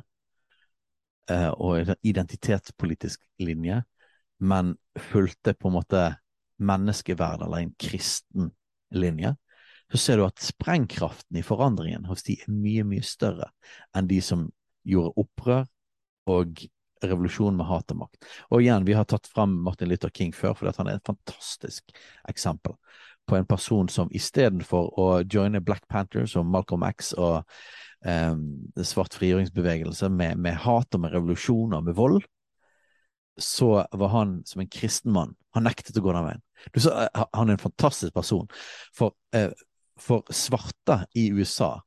Speaker 2: eh, og en identitetspolitisk linje, men fulgte på en måte menneskeverd eller en kristen linje, så ser du at sprengkraften i forandringen hos de er mye, mye større enn de som gjorde opprør og revolusjon med hat og makt. Og igjen, vi har tatt fram Martin Luther King før, fordi han er et fantastisk eksempel på en person som istedenfor å joine Black Panthers og Malcolm X og um, svart frigjøringsbevegelse med, med hat og med og med vold, så var han som en kristen mann. Han nektet å gå den veien. Du sa, eh, han er en fantastisk person. For, eh, for svarte i USA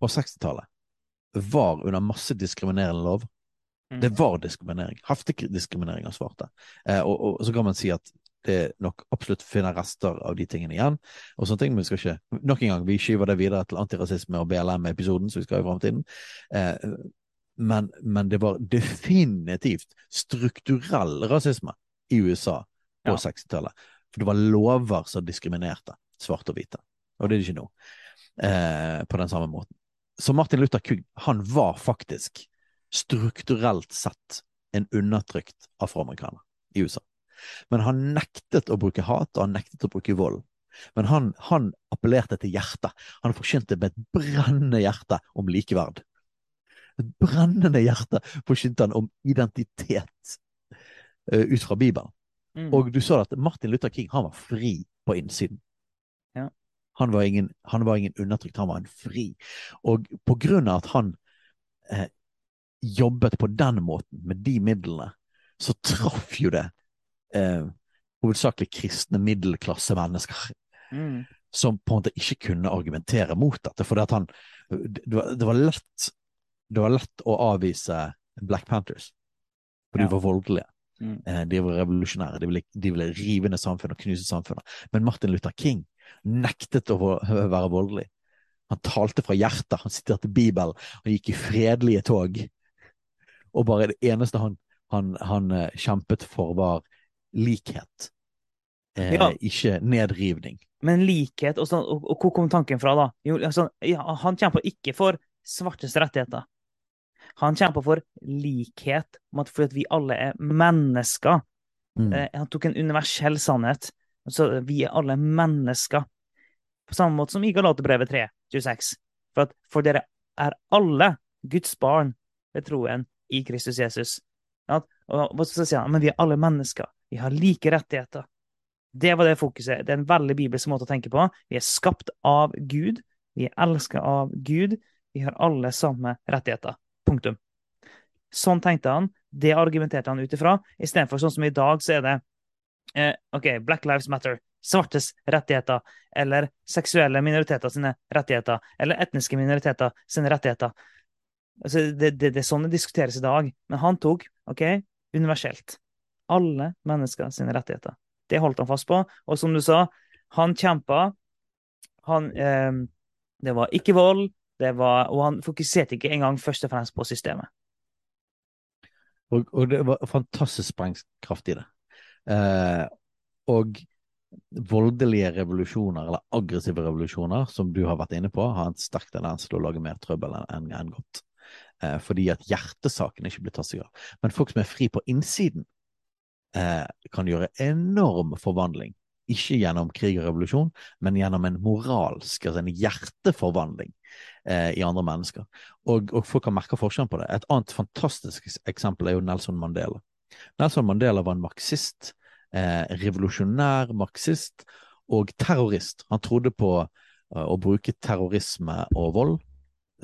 Speaker 2: på 60-tallet var under masse diskriminerende lov. Det var diskriminering. Heftig diskriminering av svarte. Eh, og, og, så kan man si at det nok absolutt finner rester av de tingene igjen. og sånne ting, men vi skal ikke, Nok en gang, vi skyver det videre til antirasisme og BLM-episoden, som vi skal ha i framtiden. Eh, men, men det var definitivt strukturell rasisme i USA på
Speaker 1: Ja.
Speaker 2: 60-tallet. For det var lover som diskriminerte svarte og hvite. Og det er det ikke nå. Eh, på den samme måten. Så Martin Luther King, han var faktisk strukturelt sett en undertrykt afroamerikaner i USA. Men han nektet å bruke hat, og han nektet å bruke vold. Men han, han appellerte til hjertet. Han forkynte med et brennende hjerte om likeverd. Et brennende hjerte forkynte han om identitet uh, ut fra Bibelen.
Speaker 1: Mm.
Speaker 2: Og du sa at Martin Luther King han var fri på innsiden. Han, var ingen, han var ingen undertrykt, han var en fri. Og på grunn av at han eh, jobbet på den måten, med de midlene, så traff jo det eh, hovedsakelig kristne middelklassemennesker.
Speaker 1: Mm.
Speaker 2: som på en måte ikke kunne argumentere mot dette. For det, var, det, var lett, det var lett å avvise Black Panthers, for de ja. var voldelige. Mm. Eh, de var revolusjonære, de ville, de ville rive ned samfunnet og knuse samfunnet. Men Martin Luther King nektet å være voldelig. Han talte fra hjertet, han siterte Bibelen, han gikk i fredelige tog. Og bare det eneste han, han, han eh, kjempet for, var likhet. Eh, ja. Ikke nedrivning.
Speaker 1: Men likhet, og, så, og, og, hvor kom tanken fra, da? Jo, altså, ja, han kjempa ikke for svartes rettigheter. Han kjempa for likhet, fordi vi alle er mennesker. Mm. Eh, han tok en universell sannhet. Altså, vi er alle mennesker. På samme måte som i Galaterbrevet 3, 26. For, at, for dere er alle Guds barn ved troen i Kristus Jesus. At, og, og så sier han, Men vi er alle mennesker. Vi har like rettigheter. Det var det fokuset. Det er en veldig bibelsk måte å tenke på. Vi er skapt av Gud. Vi er elska av Gud. Vi har alle samme rettigheter. Punktum. Sånn tenkte han. Det argumenterte han ut ifra. Istedenfor sånn som i dag, så er det eh, OK, Black Lives Matter. Svartes rettigheter. Eller seksuelle minoriteter sine rettigheter. Eller etniske minoriteter sine rettigheter. Altså, det, det, det er sånn det diskuteres i dag. Men han tok OK, universelt. Alle mennesker sine rettigheter. Det holdt han fast på. Og som du sa, han kjempa. Han eh, Det var ikke vold, det var, og han fokuserte ikke engang først og fremst på systemet.
Speaker 2: Og, og det var fantastisk sprengkraft i det. Eh, og voldelige revolusjoner, eller aggressive revolusjoner, som du har vært inne på, har en sterk tendens til å lage mer trøbbel enn en godt. Eh, fordi at hjertesaken ikke blir tatt seg av. Men folk som er fri på innsiden, eh, kan gjøre enorm forvandling. Ikke gjennom krig og revolusjon, men gjennom en moralsk, altså en hjerteforvandling eh, i andre mennesker. Og, og, folk kan merke forskjellen på det. Et annet fantastisk eksempel er jo Nelson Mandela. Nelson Mandela var en marxist, eh, revolusjonær marxist og terrorist. Han trodde på eh, å bruke terrorisme og vold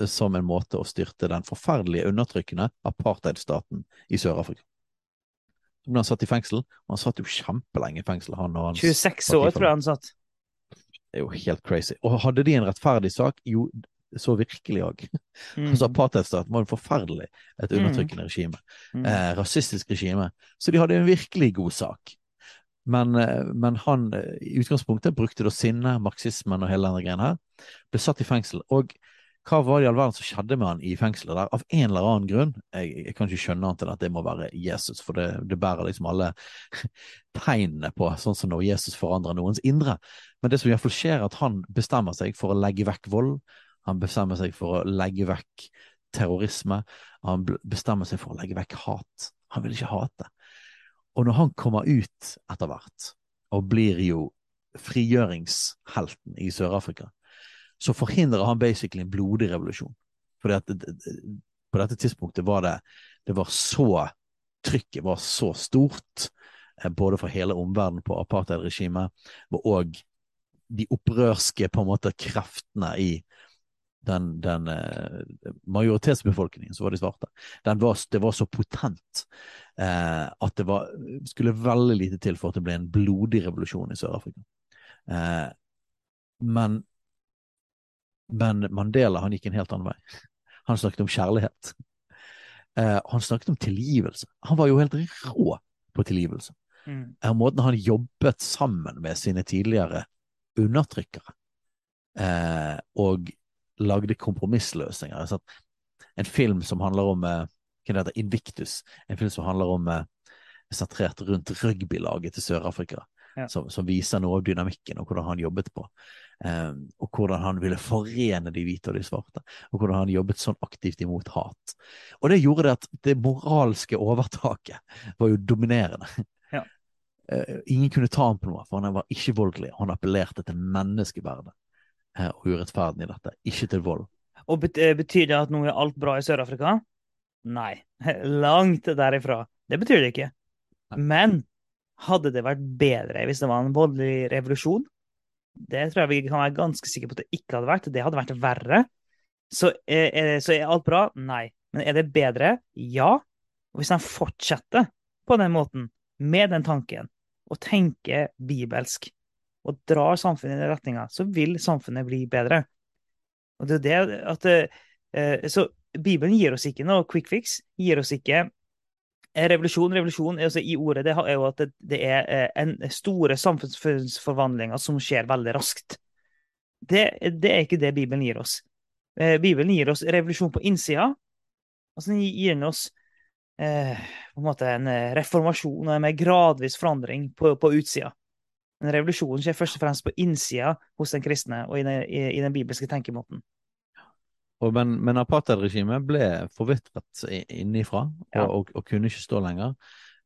Speaker 2: uh, som en måte å styrte den forferdelige undertrykkende apartheidstaten i Sør-Afrika. Så ble han satt i fengsel, og han satt jo kjempelenge i fengsel. Han, han
Speaker 1: 26 år, tror jeg han satt.
Speaker 2: Det er jo helt crazy. Og hadde de en rettferdig sak? Jo, så virkelig òg. Mm. altså, Apartheidstaten var en forferdelig. Et mm. undertrykkende regime. Mm. Eh, rasistisk regime. Så de hadde en virkelig god sak. Men, eh, men, han eh, i utgangspunktet brukte da sinne, marxismen og hele denne greien her. Ble satt i fengsel. Og hva var det i all verden som skjedde med han i fengselet der? Av en eller annen grunn. Jeg, jeg kan ikke skjønne annet enn at det må være Jesus, for det, det bærer liksom alle tegnene på, sånn som når Jesus forandrer noens indre. Men det som iallfall skjer, er at han bestemmer seg for å legge vekk vold. Han bestemmer seg for å legge vekk terrorisme. Han bestemmer seg for å legge vekk hat. Han vil ikke hate. Og når han kommer ut etter hvert, og blir jo frigjøringshelten i Sør-Afrika, så forhindrer han basically en blodig revolusjon. Fordi at på dette tidspunktet var det det var så Trykket var så stort, eh, både for hele omverdenen på apartheidregimet, og de opprørske på en måte kreftene i den, den uh, majoritetsbefolkningen, som var de svarte, var, det var så potent eh, at det var, skulle veldig lite til for at det ble en blodig revolusjon i Sør-Afrika. Eh, men men Mandela han gikk en helt annen vei. Han snakket om kjærlighet. Uh, han snakket om tilgivelse. Han var jo helt rå på tilgivelse. Mm. Uh, måten han jobbet sammen med sine tidligere undertrykkere og lagde kompromissløsninger. Altså, en film som handler om hva det heter, Invictus, en film som handler om sentrert rundt rugbylaget til Sør-Afrika, ja. som, som, viser noe av dynamikken og hvordan han jobbet på. Um, og hvordan han ville forene de hvite og de svarte. Og hvordan han jobbet sånn aktivt imot hat. Og det gjorde det at det moralske overtaket var jo dominerende. Ja. Uh, ingen kunne ta ham på noe, for han var ikke voldelig. Han appellerte til menneskeverdet og urettferden i dette, ikke til vold.
Speaker 1: Og eh, Betyr det at nå er alt bra i Sør-Afrika? Nei. Langt derifra. Det betyr det ikke. Men hadde det vært bedre hvis det var en voldelig revolusjon? Det tror jeg vi kan være ganske sikre på at det ikke hadde vært. Det hadde vært verre. Så er, så er alt bra? Nei. Men er det bedre? Ja. Og hvis han fortsetter på den måten, med den tanken, og tenker bibelsk, og drar samfunnet i den retninga, så vil samfunnet bli bedre. Og det er det at eh, Så Bibelen gir oss ikke noe quick fix. Gir oss ikke Revolusjon, revolusjon altså i ordet det er jo at det, er eh, en store samfunnsforvandlinger som skjer veldig raskt. Det, det, er ikke det Bibelen gir oss. Eh, Bibelen gir oss revolusjon på innsida. Altså den gir oss eh, på en måte en eh, reformasjon og en mer gradvis forandring på, på utsida. Men revolusjonen skjer først og fremst på innsida hos den kristne og i den, i, i den bibelske tenkemåten.
Speaker 2: Og men, men apartheidregimet ble forvitret innifra ja. og, og, og, kunne ikke stå lenger.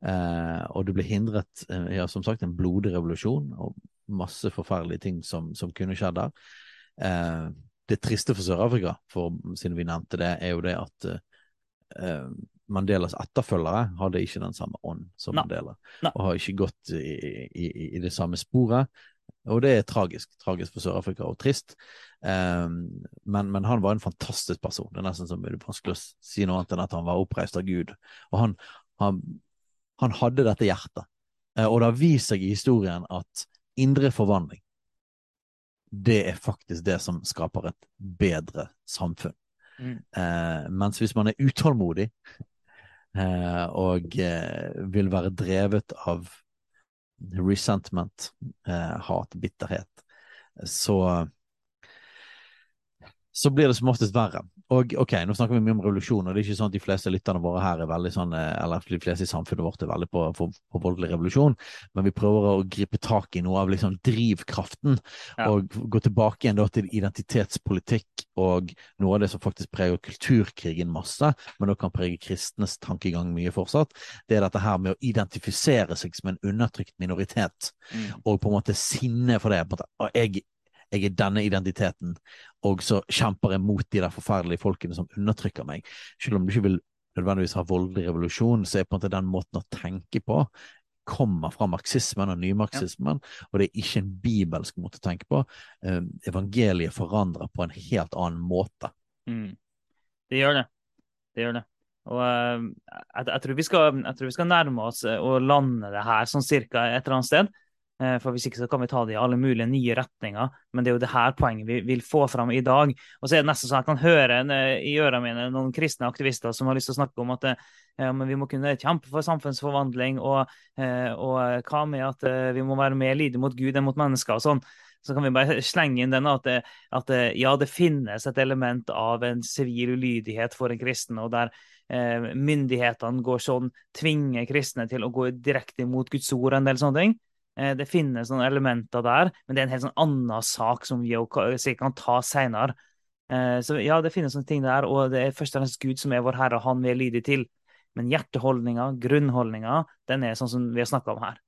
Speaker 2: Eh, og det ble hindret, eh, ja, som sagt, en blodig revolusjon og masse forferdelige ting som, som kunne skjedd der. Eh, det triste for Sør-Afrika, siden vi nevnte det, er jo det at eh, Mandelas etterfølgere hadde ikke den samme ånd som no. Mandela, no. og har ikke gått i, i, i, det samme sporet. Og det er tragisk. Tragisk for Sør-Afrika og trist. Um, men, men, han var en fantastisk person. Det er nesten som det er vanskelig å si noe annet enn at han var oppreist av Gud. Og han, han, han hadde dette hjertet. Uh, og det har vist seg i historien at indre forvandling, det er faktisk det som skaper et bedre samfunn. Mm. Uh, mens hvis man er utålmodig og vil være drevet av resentment, eh, hat, bitterhet, så så blir det som oftest verre. Og ok, nå snakker vi mye om revolusjon, og det er ikke sånn at de fleste lytterne våre her er veldig sånn, eh, eller de fleste i samfunnet vårt er veldig på, på, på voldelig revolusjon, men vi prøver å gripe tak i noe av liksom drivkraften, ja. og gå tilbake igjen da til identitetspolitikk og noe av det som faktisk preger kulturkrigen masse, men da kan prege kristnes tankegang mye fortsatt. Det er dette her med å identifisere seg som en undertrykt minoritet, mm. og på en måte sinne for det. på en måte, jeg jeg er denne identiteten, og så kjemper jeg mot de der forferdelige folkene som undertrykker meg. Selv om du ikke vil nødvendigvis ha voldelig revolusjon, så er på en måte den måten å tenke på kommer fra marxismen og nymarxismen, ja. og det er ikke en bibelsk måte å tenke på. Um, evangeliet forandrer på en helt annen måte.
Speaker 1: Mm. Det gjør det. Det gjør det. Og uh, jeg, jeg, tror skal, jeg, tror vi skal, nærme oss og eh, lande det her sånn cirka et eller annet sted. Eh, for Hvis ikke så kan vi ta det i alle mulige nye retninger. Men det er jo det her poenget vi vil få fram i dag. Og så er det nesten sånn jeg kan høre eh, i ørene mine noen kristne aktivister som har lyst til å snakke om at eh, ja, vi må kunne kjempe for samfunnsforvandling, og, og hva med at vi må være mer lydige mot Gud enn mot mennesker og sånn. Så kan vi bare slenge inn den at, at ja, det finnes et element av en sivil ulydighet for en kristen, og der myndighetene går sånn, tvinger kristne til å gå direkte imot Guds ord og en del sånne ting. Eh, det finnes noen elementer der, men det er en helt sånn annen sak som vi sikkert kan ta seinere. Eh, så ja, det finnes noen ting der, og det er først og fremst Gud som er vår Herre, og Han vi er lydige til. Men hjerteholdninga, grunnholdninga, den er sånn som vi har snakka om her.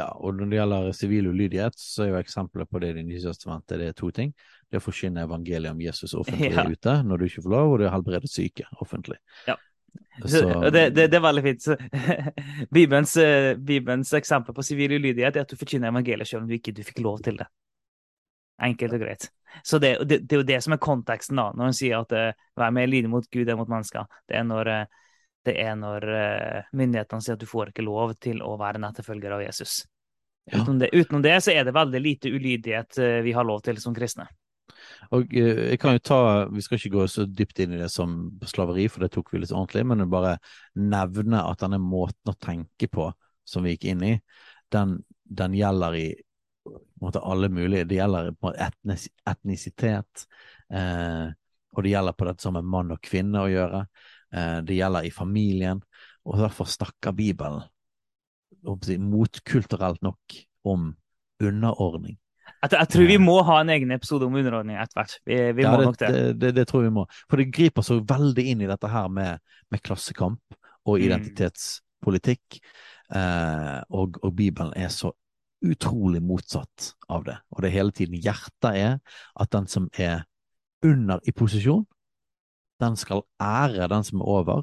Speaker 2: Ja, og når det gjelder sivil ulydighet, så er jo eksempelet på det i Det nye testamentet det er to ting. Det er å forkynne evangeliet om Jesus offentlig ja. ute når du ikke får lov, og det er å helbrede syke offentlig.
Speaker 1: Ja. Så... Det, det, det, er veldig fint. Bibelens, eh, Bibelens, eksempel på sivil ulydighet er at du forkynner evangeliet selv om du ikke du fikk lov til det. Enkelt og greit. Så det, det, er jo det som er konteksten da, når hun sier at uh, vær mer lydig mot Gud enn mot mennesker. Det er når, uh, det er når uh, myndighetene sier at du får ikke lov til å være en etterfølger av Jesus. Ja. Utenom, det, utenom, det, så er det veldig lite ulydighet vi har lov til som kristne.
Speaker 2: Og eh, jeg kan jo ta, Vi skal ikke gå så dypt inn i det som slaveri, for det tok vi litt ordentlig, men bare nevne at denne måten å tenke på som vi gikk inn i, den, den gjelder i måte, alle mulige Det gjelder på etnis, etnisitet, eh, og det gjelder på dette som er mann og kvinne å gjøre. Eh, det gjelder i familien, og derfor snakker Bibelen motkulturelt nok om underordning
Speaker 1: jeg, jeg, tror vi må ha en egen episode om underordning etter hvert. Vi, vi ja, må det, nok det.
Speaker 2: Det, det. tror vi må. For det griper så veldig inn i dette her med, med klassekamp og mm. identitetspolitikk. Eh, og, og, Bibelen er så utrolig motsatt av det. Og det hele tiden hjertet er at den som er under i posisjon, den skal ære den som er over,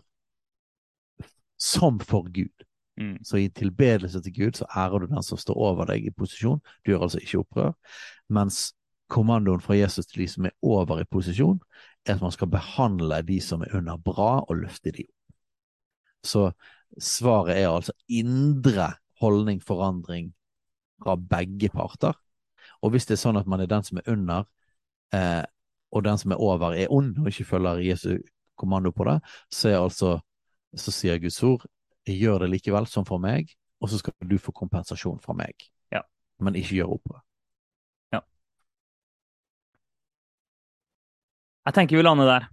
Speaker 2: som for Gud. Mm. Så i tilbedelse til Gud så ærer du den som står over deg i posisjon. Du gjør altså ikke opprør. Mens kommandoen fra Jesus til de som er over i posisjon, er at man skal behandle de som er under bra, og løfte de opp. Så svaret er altså indre holdning, forandring fra begge parter. Og hvis det er sånn at man er den som er under, eh, og den som er over, er ond og ikke følger Jesu kommando på det, så altså så sier Guds ord gjør det likevel som for meg, og så skal du få kompensasjon fra meg.
Speaker 1: Ja.
Speaker 2: Men ikke gjør opprør.
Speaker 1: Jeg tenker vi lander der.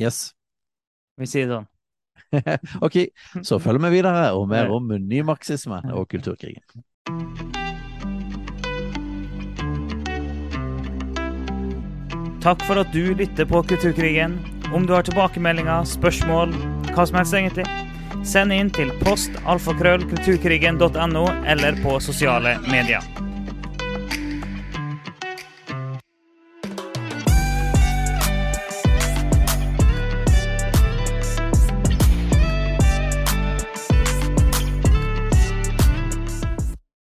Speaker 2: Yes.
Speaker 1: Vi sier det sånn.
Speaker 2: ok, så følger vi videre og mer om nymarxisme og kulturkrigen.
Speaker 1: Takk for at du lytter på Kulturkrigen. Om du har tilbakemeldinger, spørsmål, hva som helst egentlig, send inn til post alfakrøll eller på sosiale medier.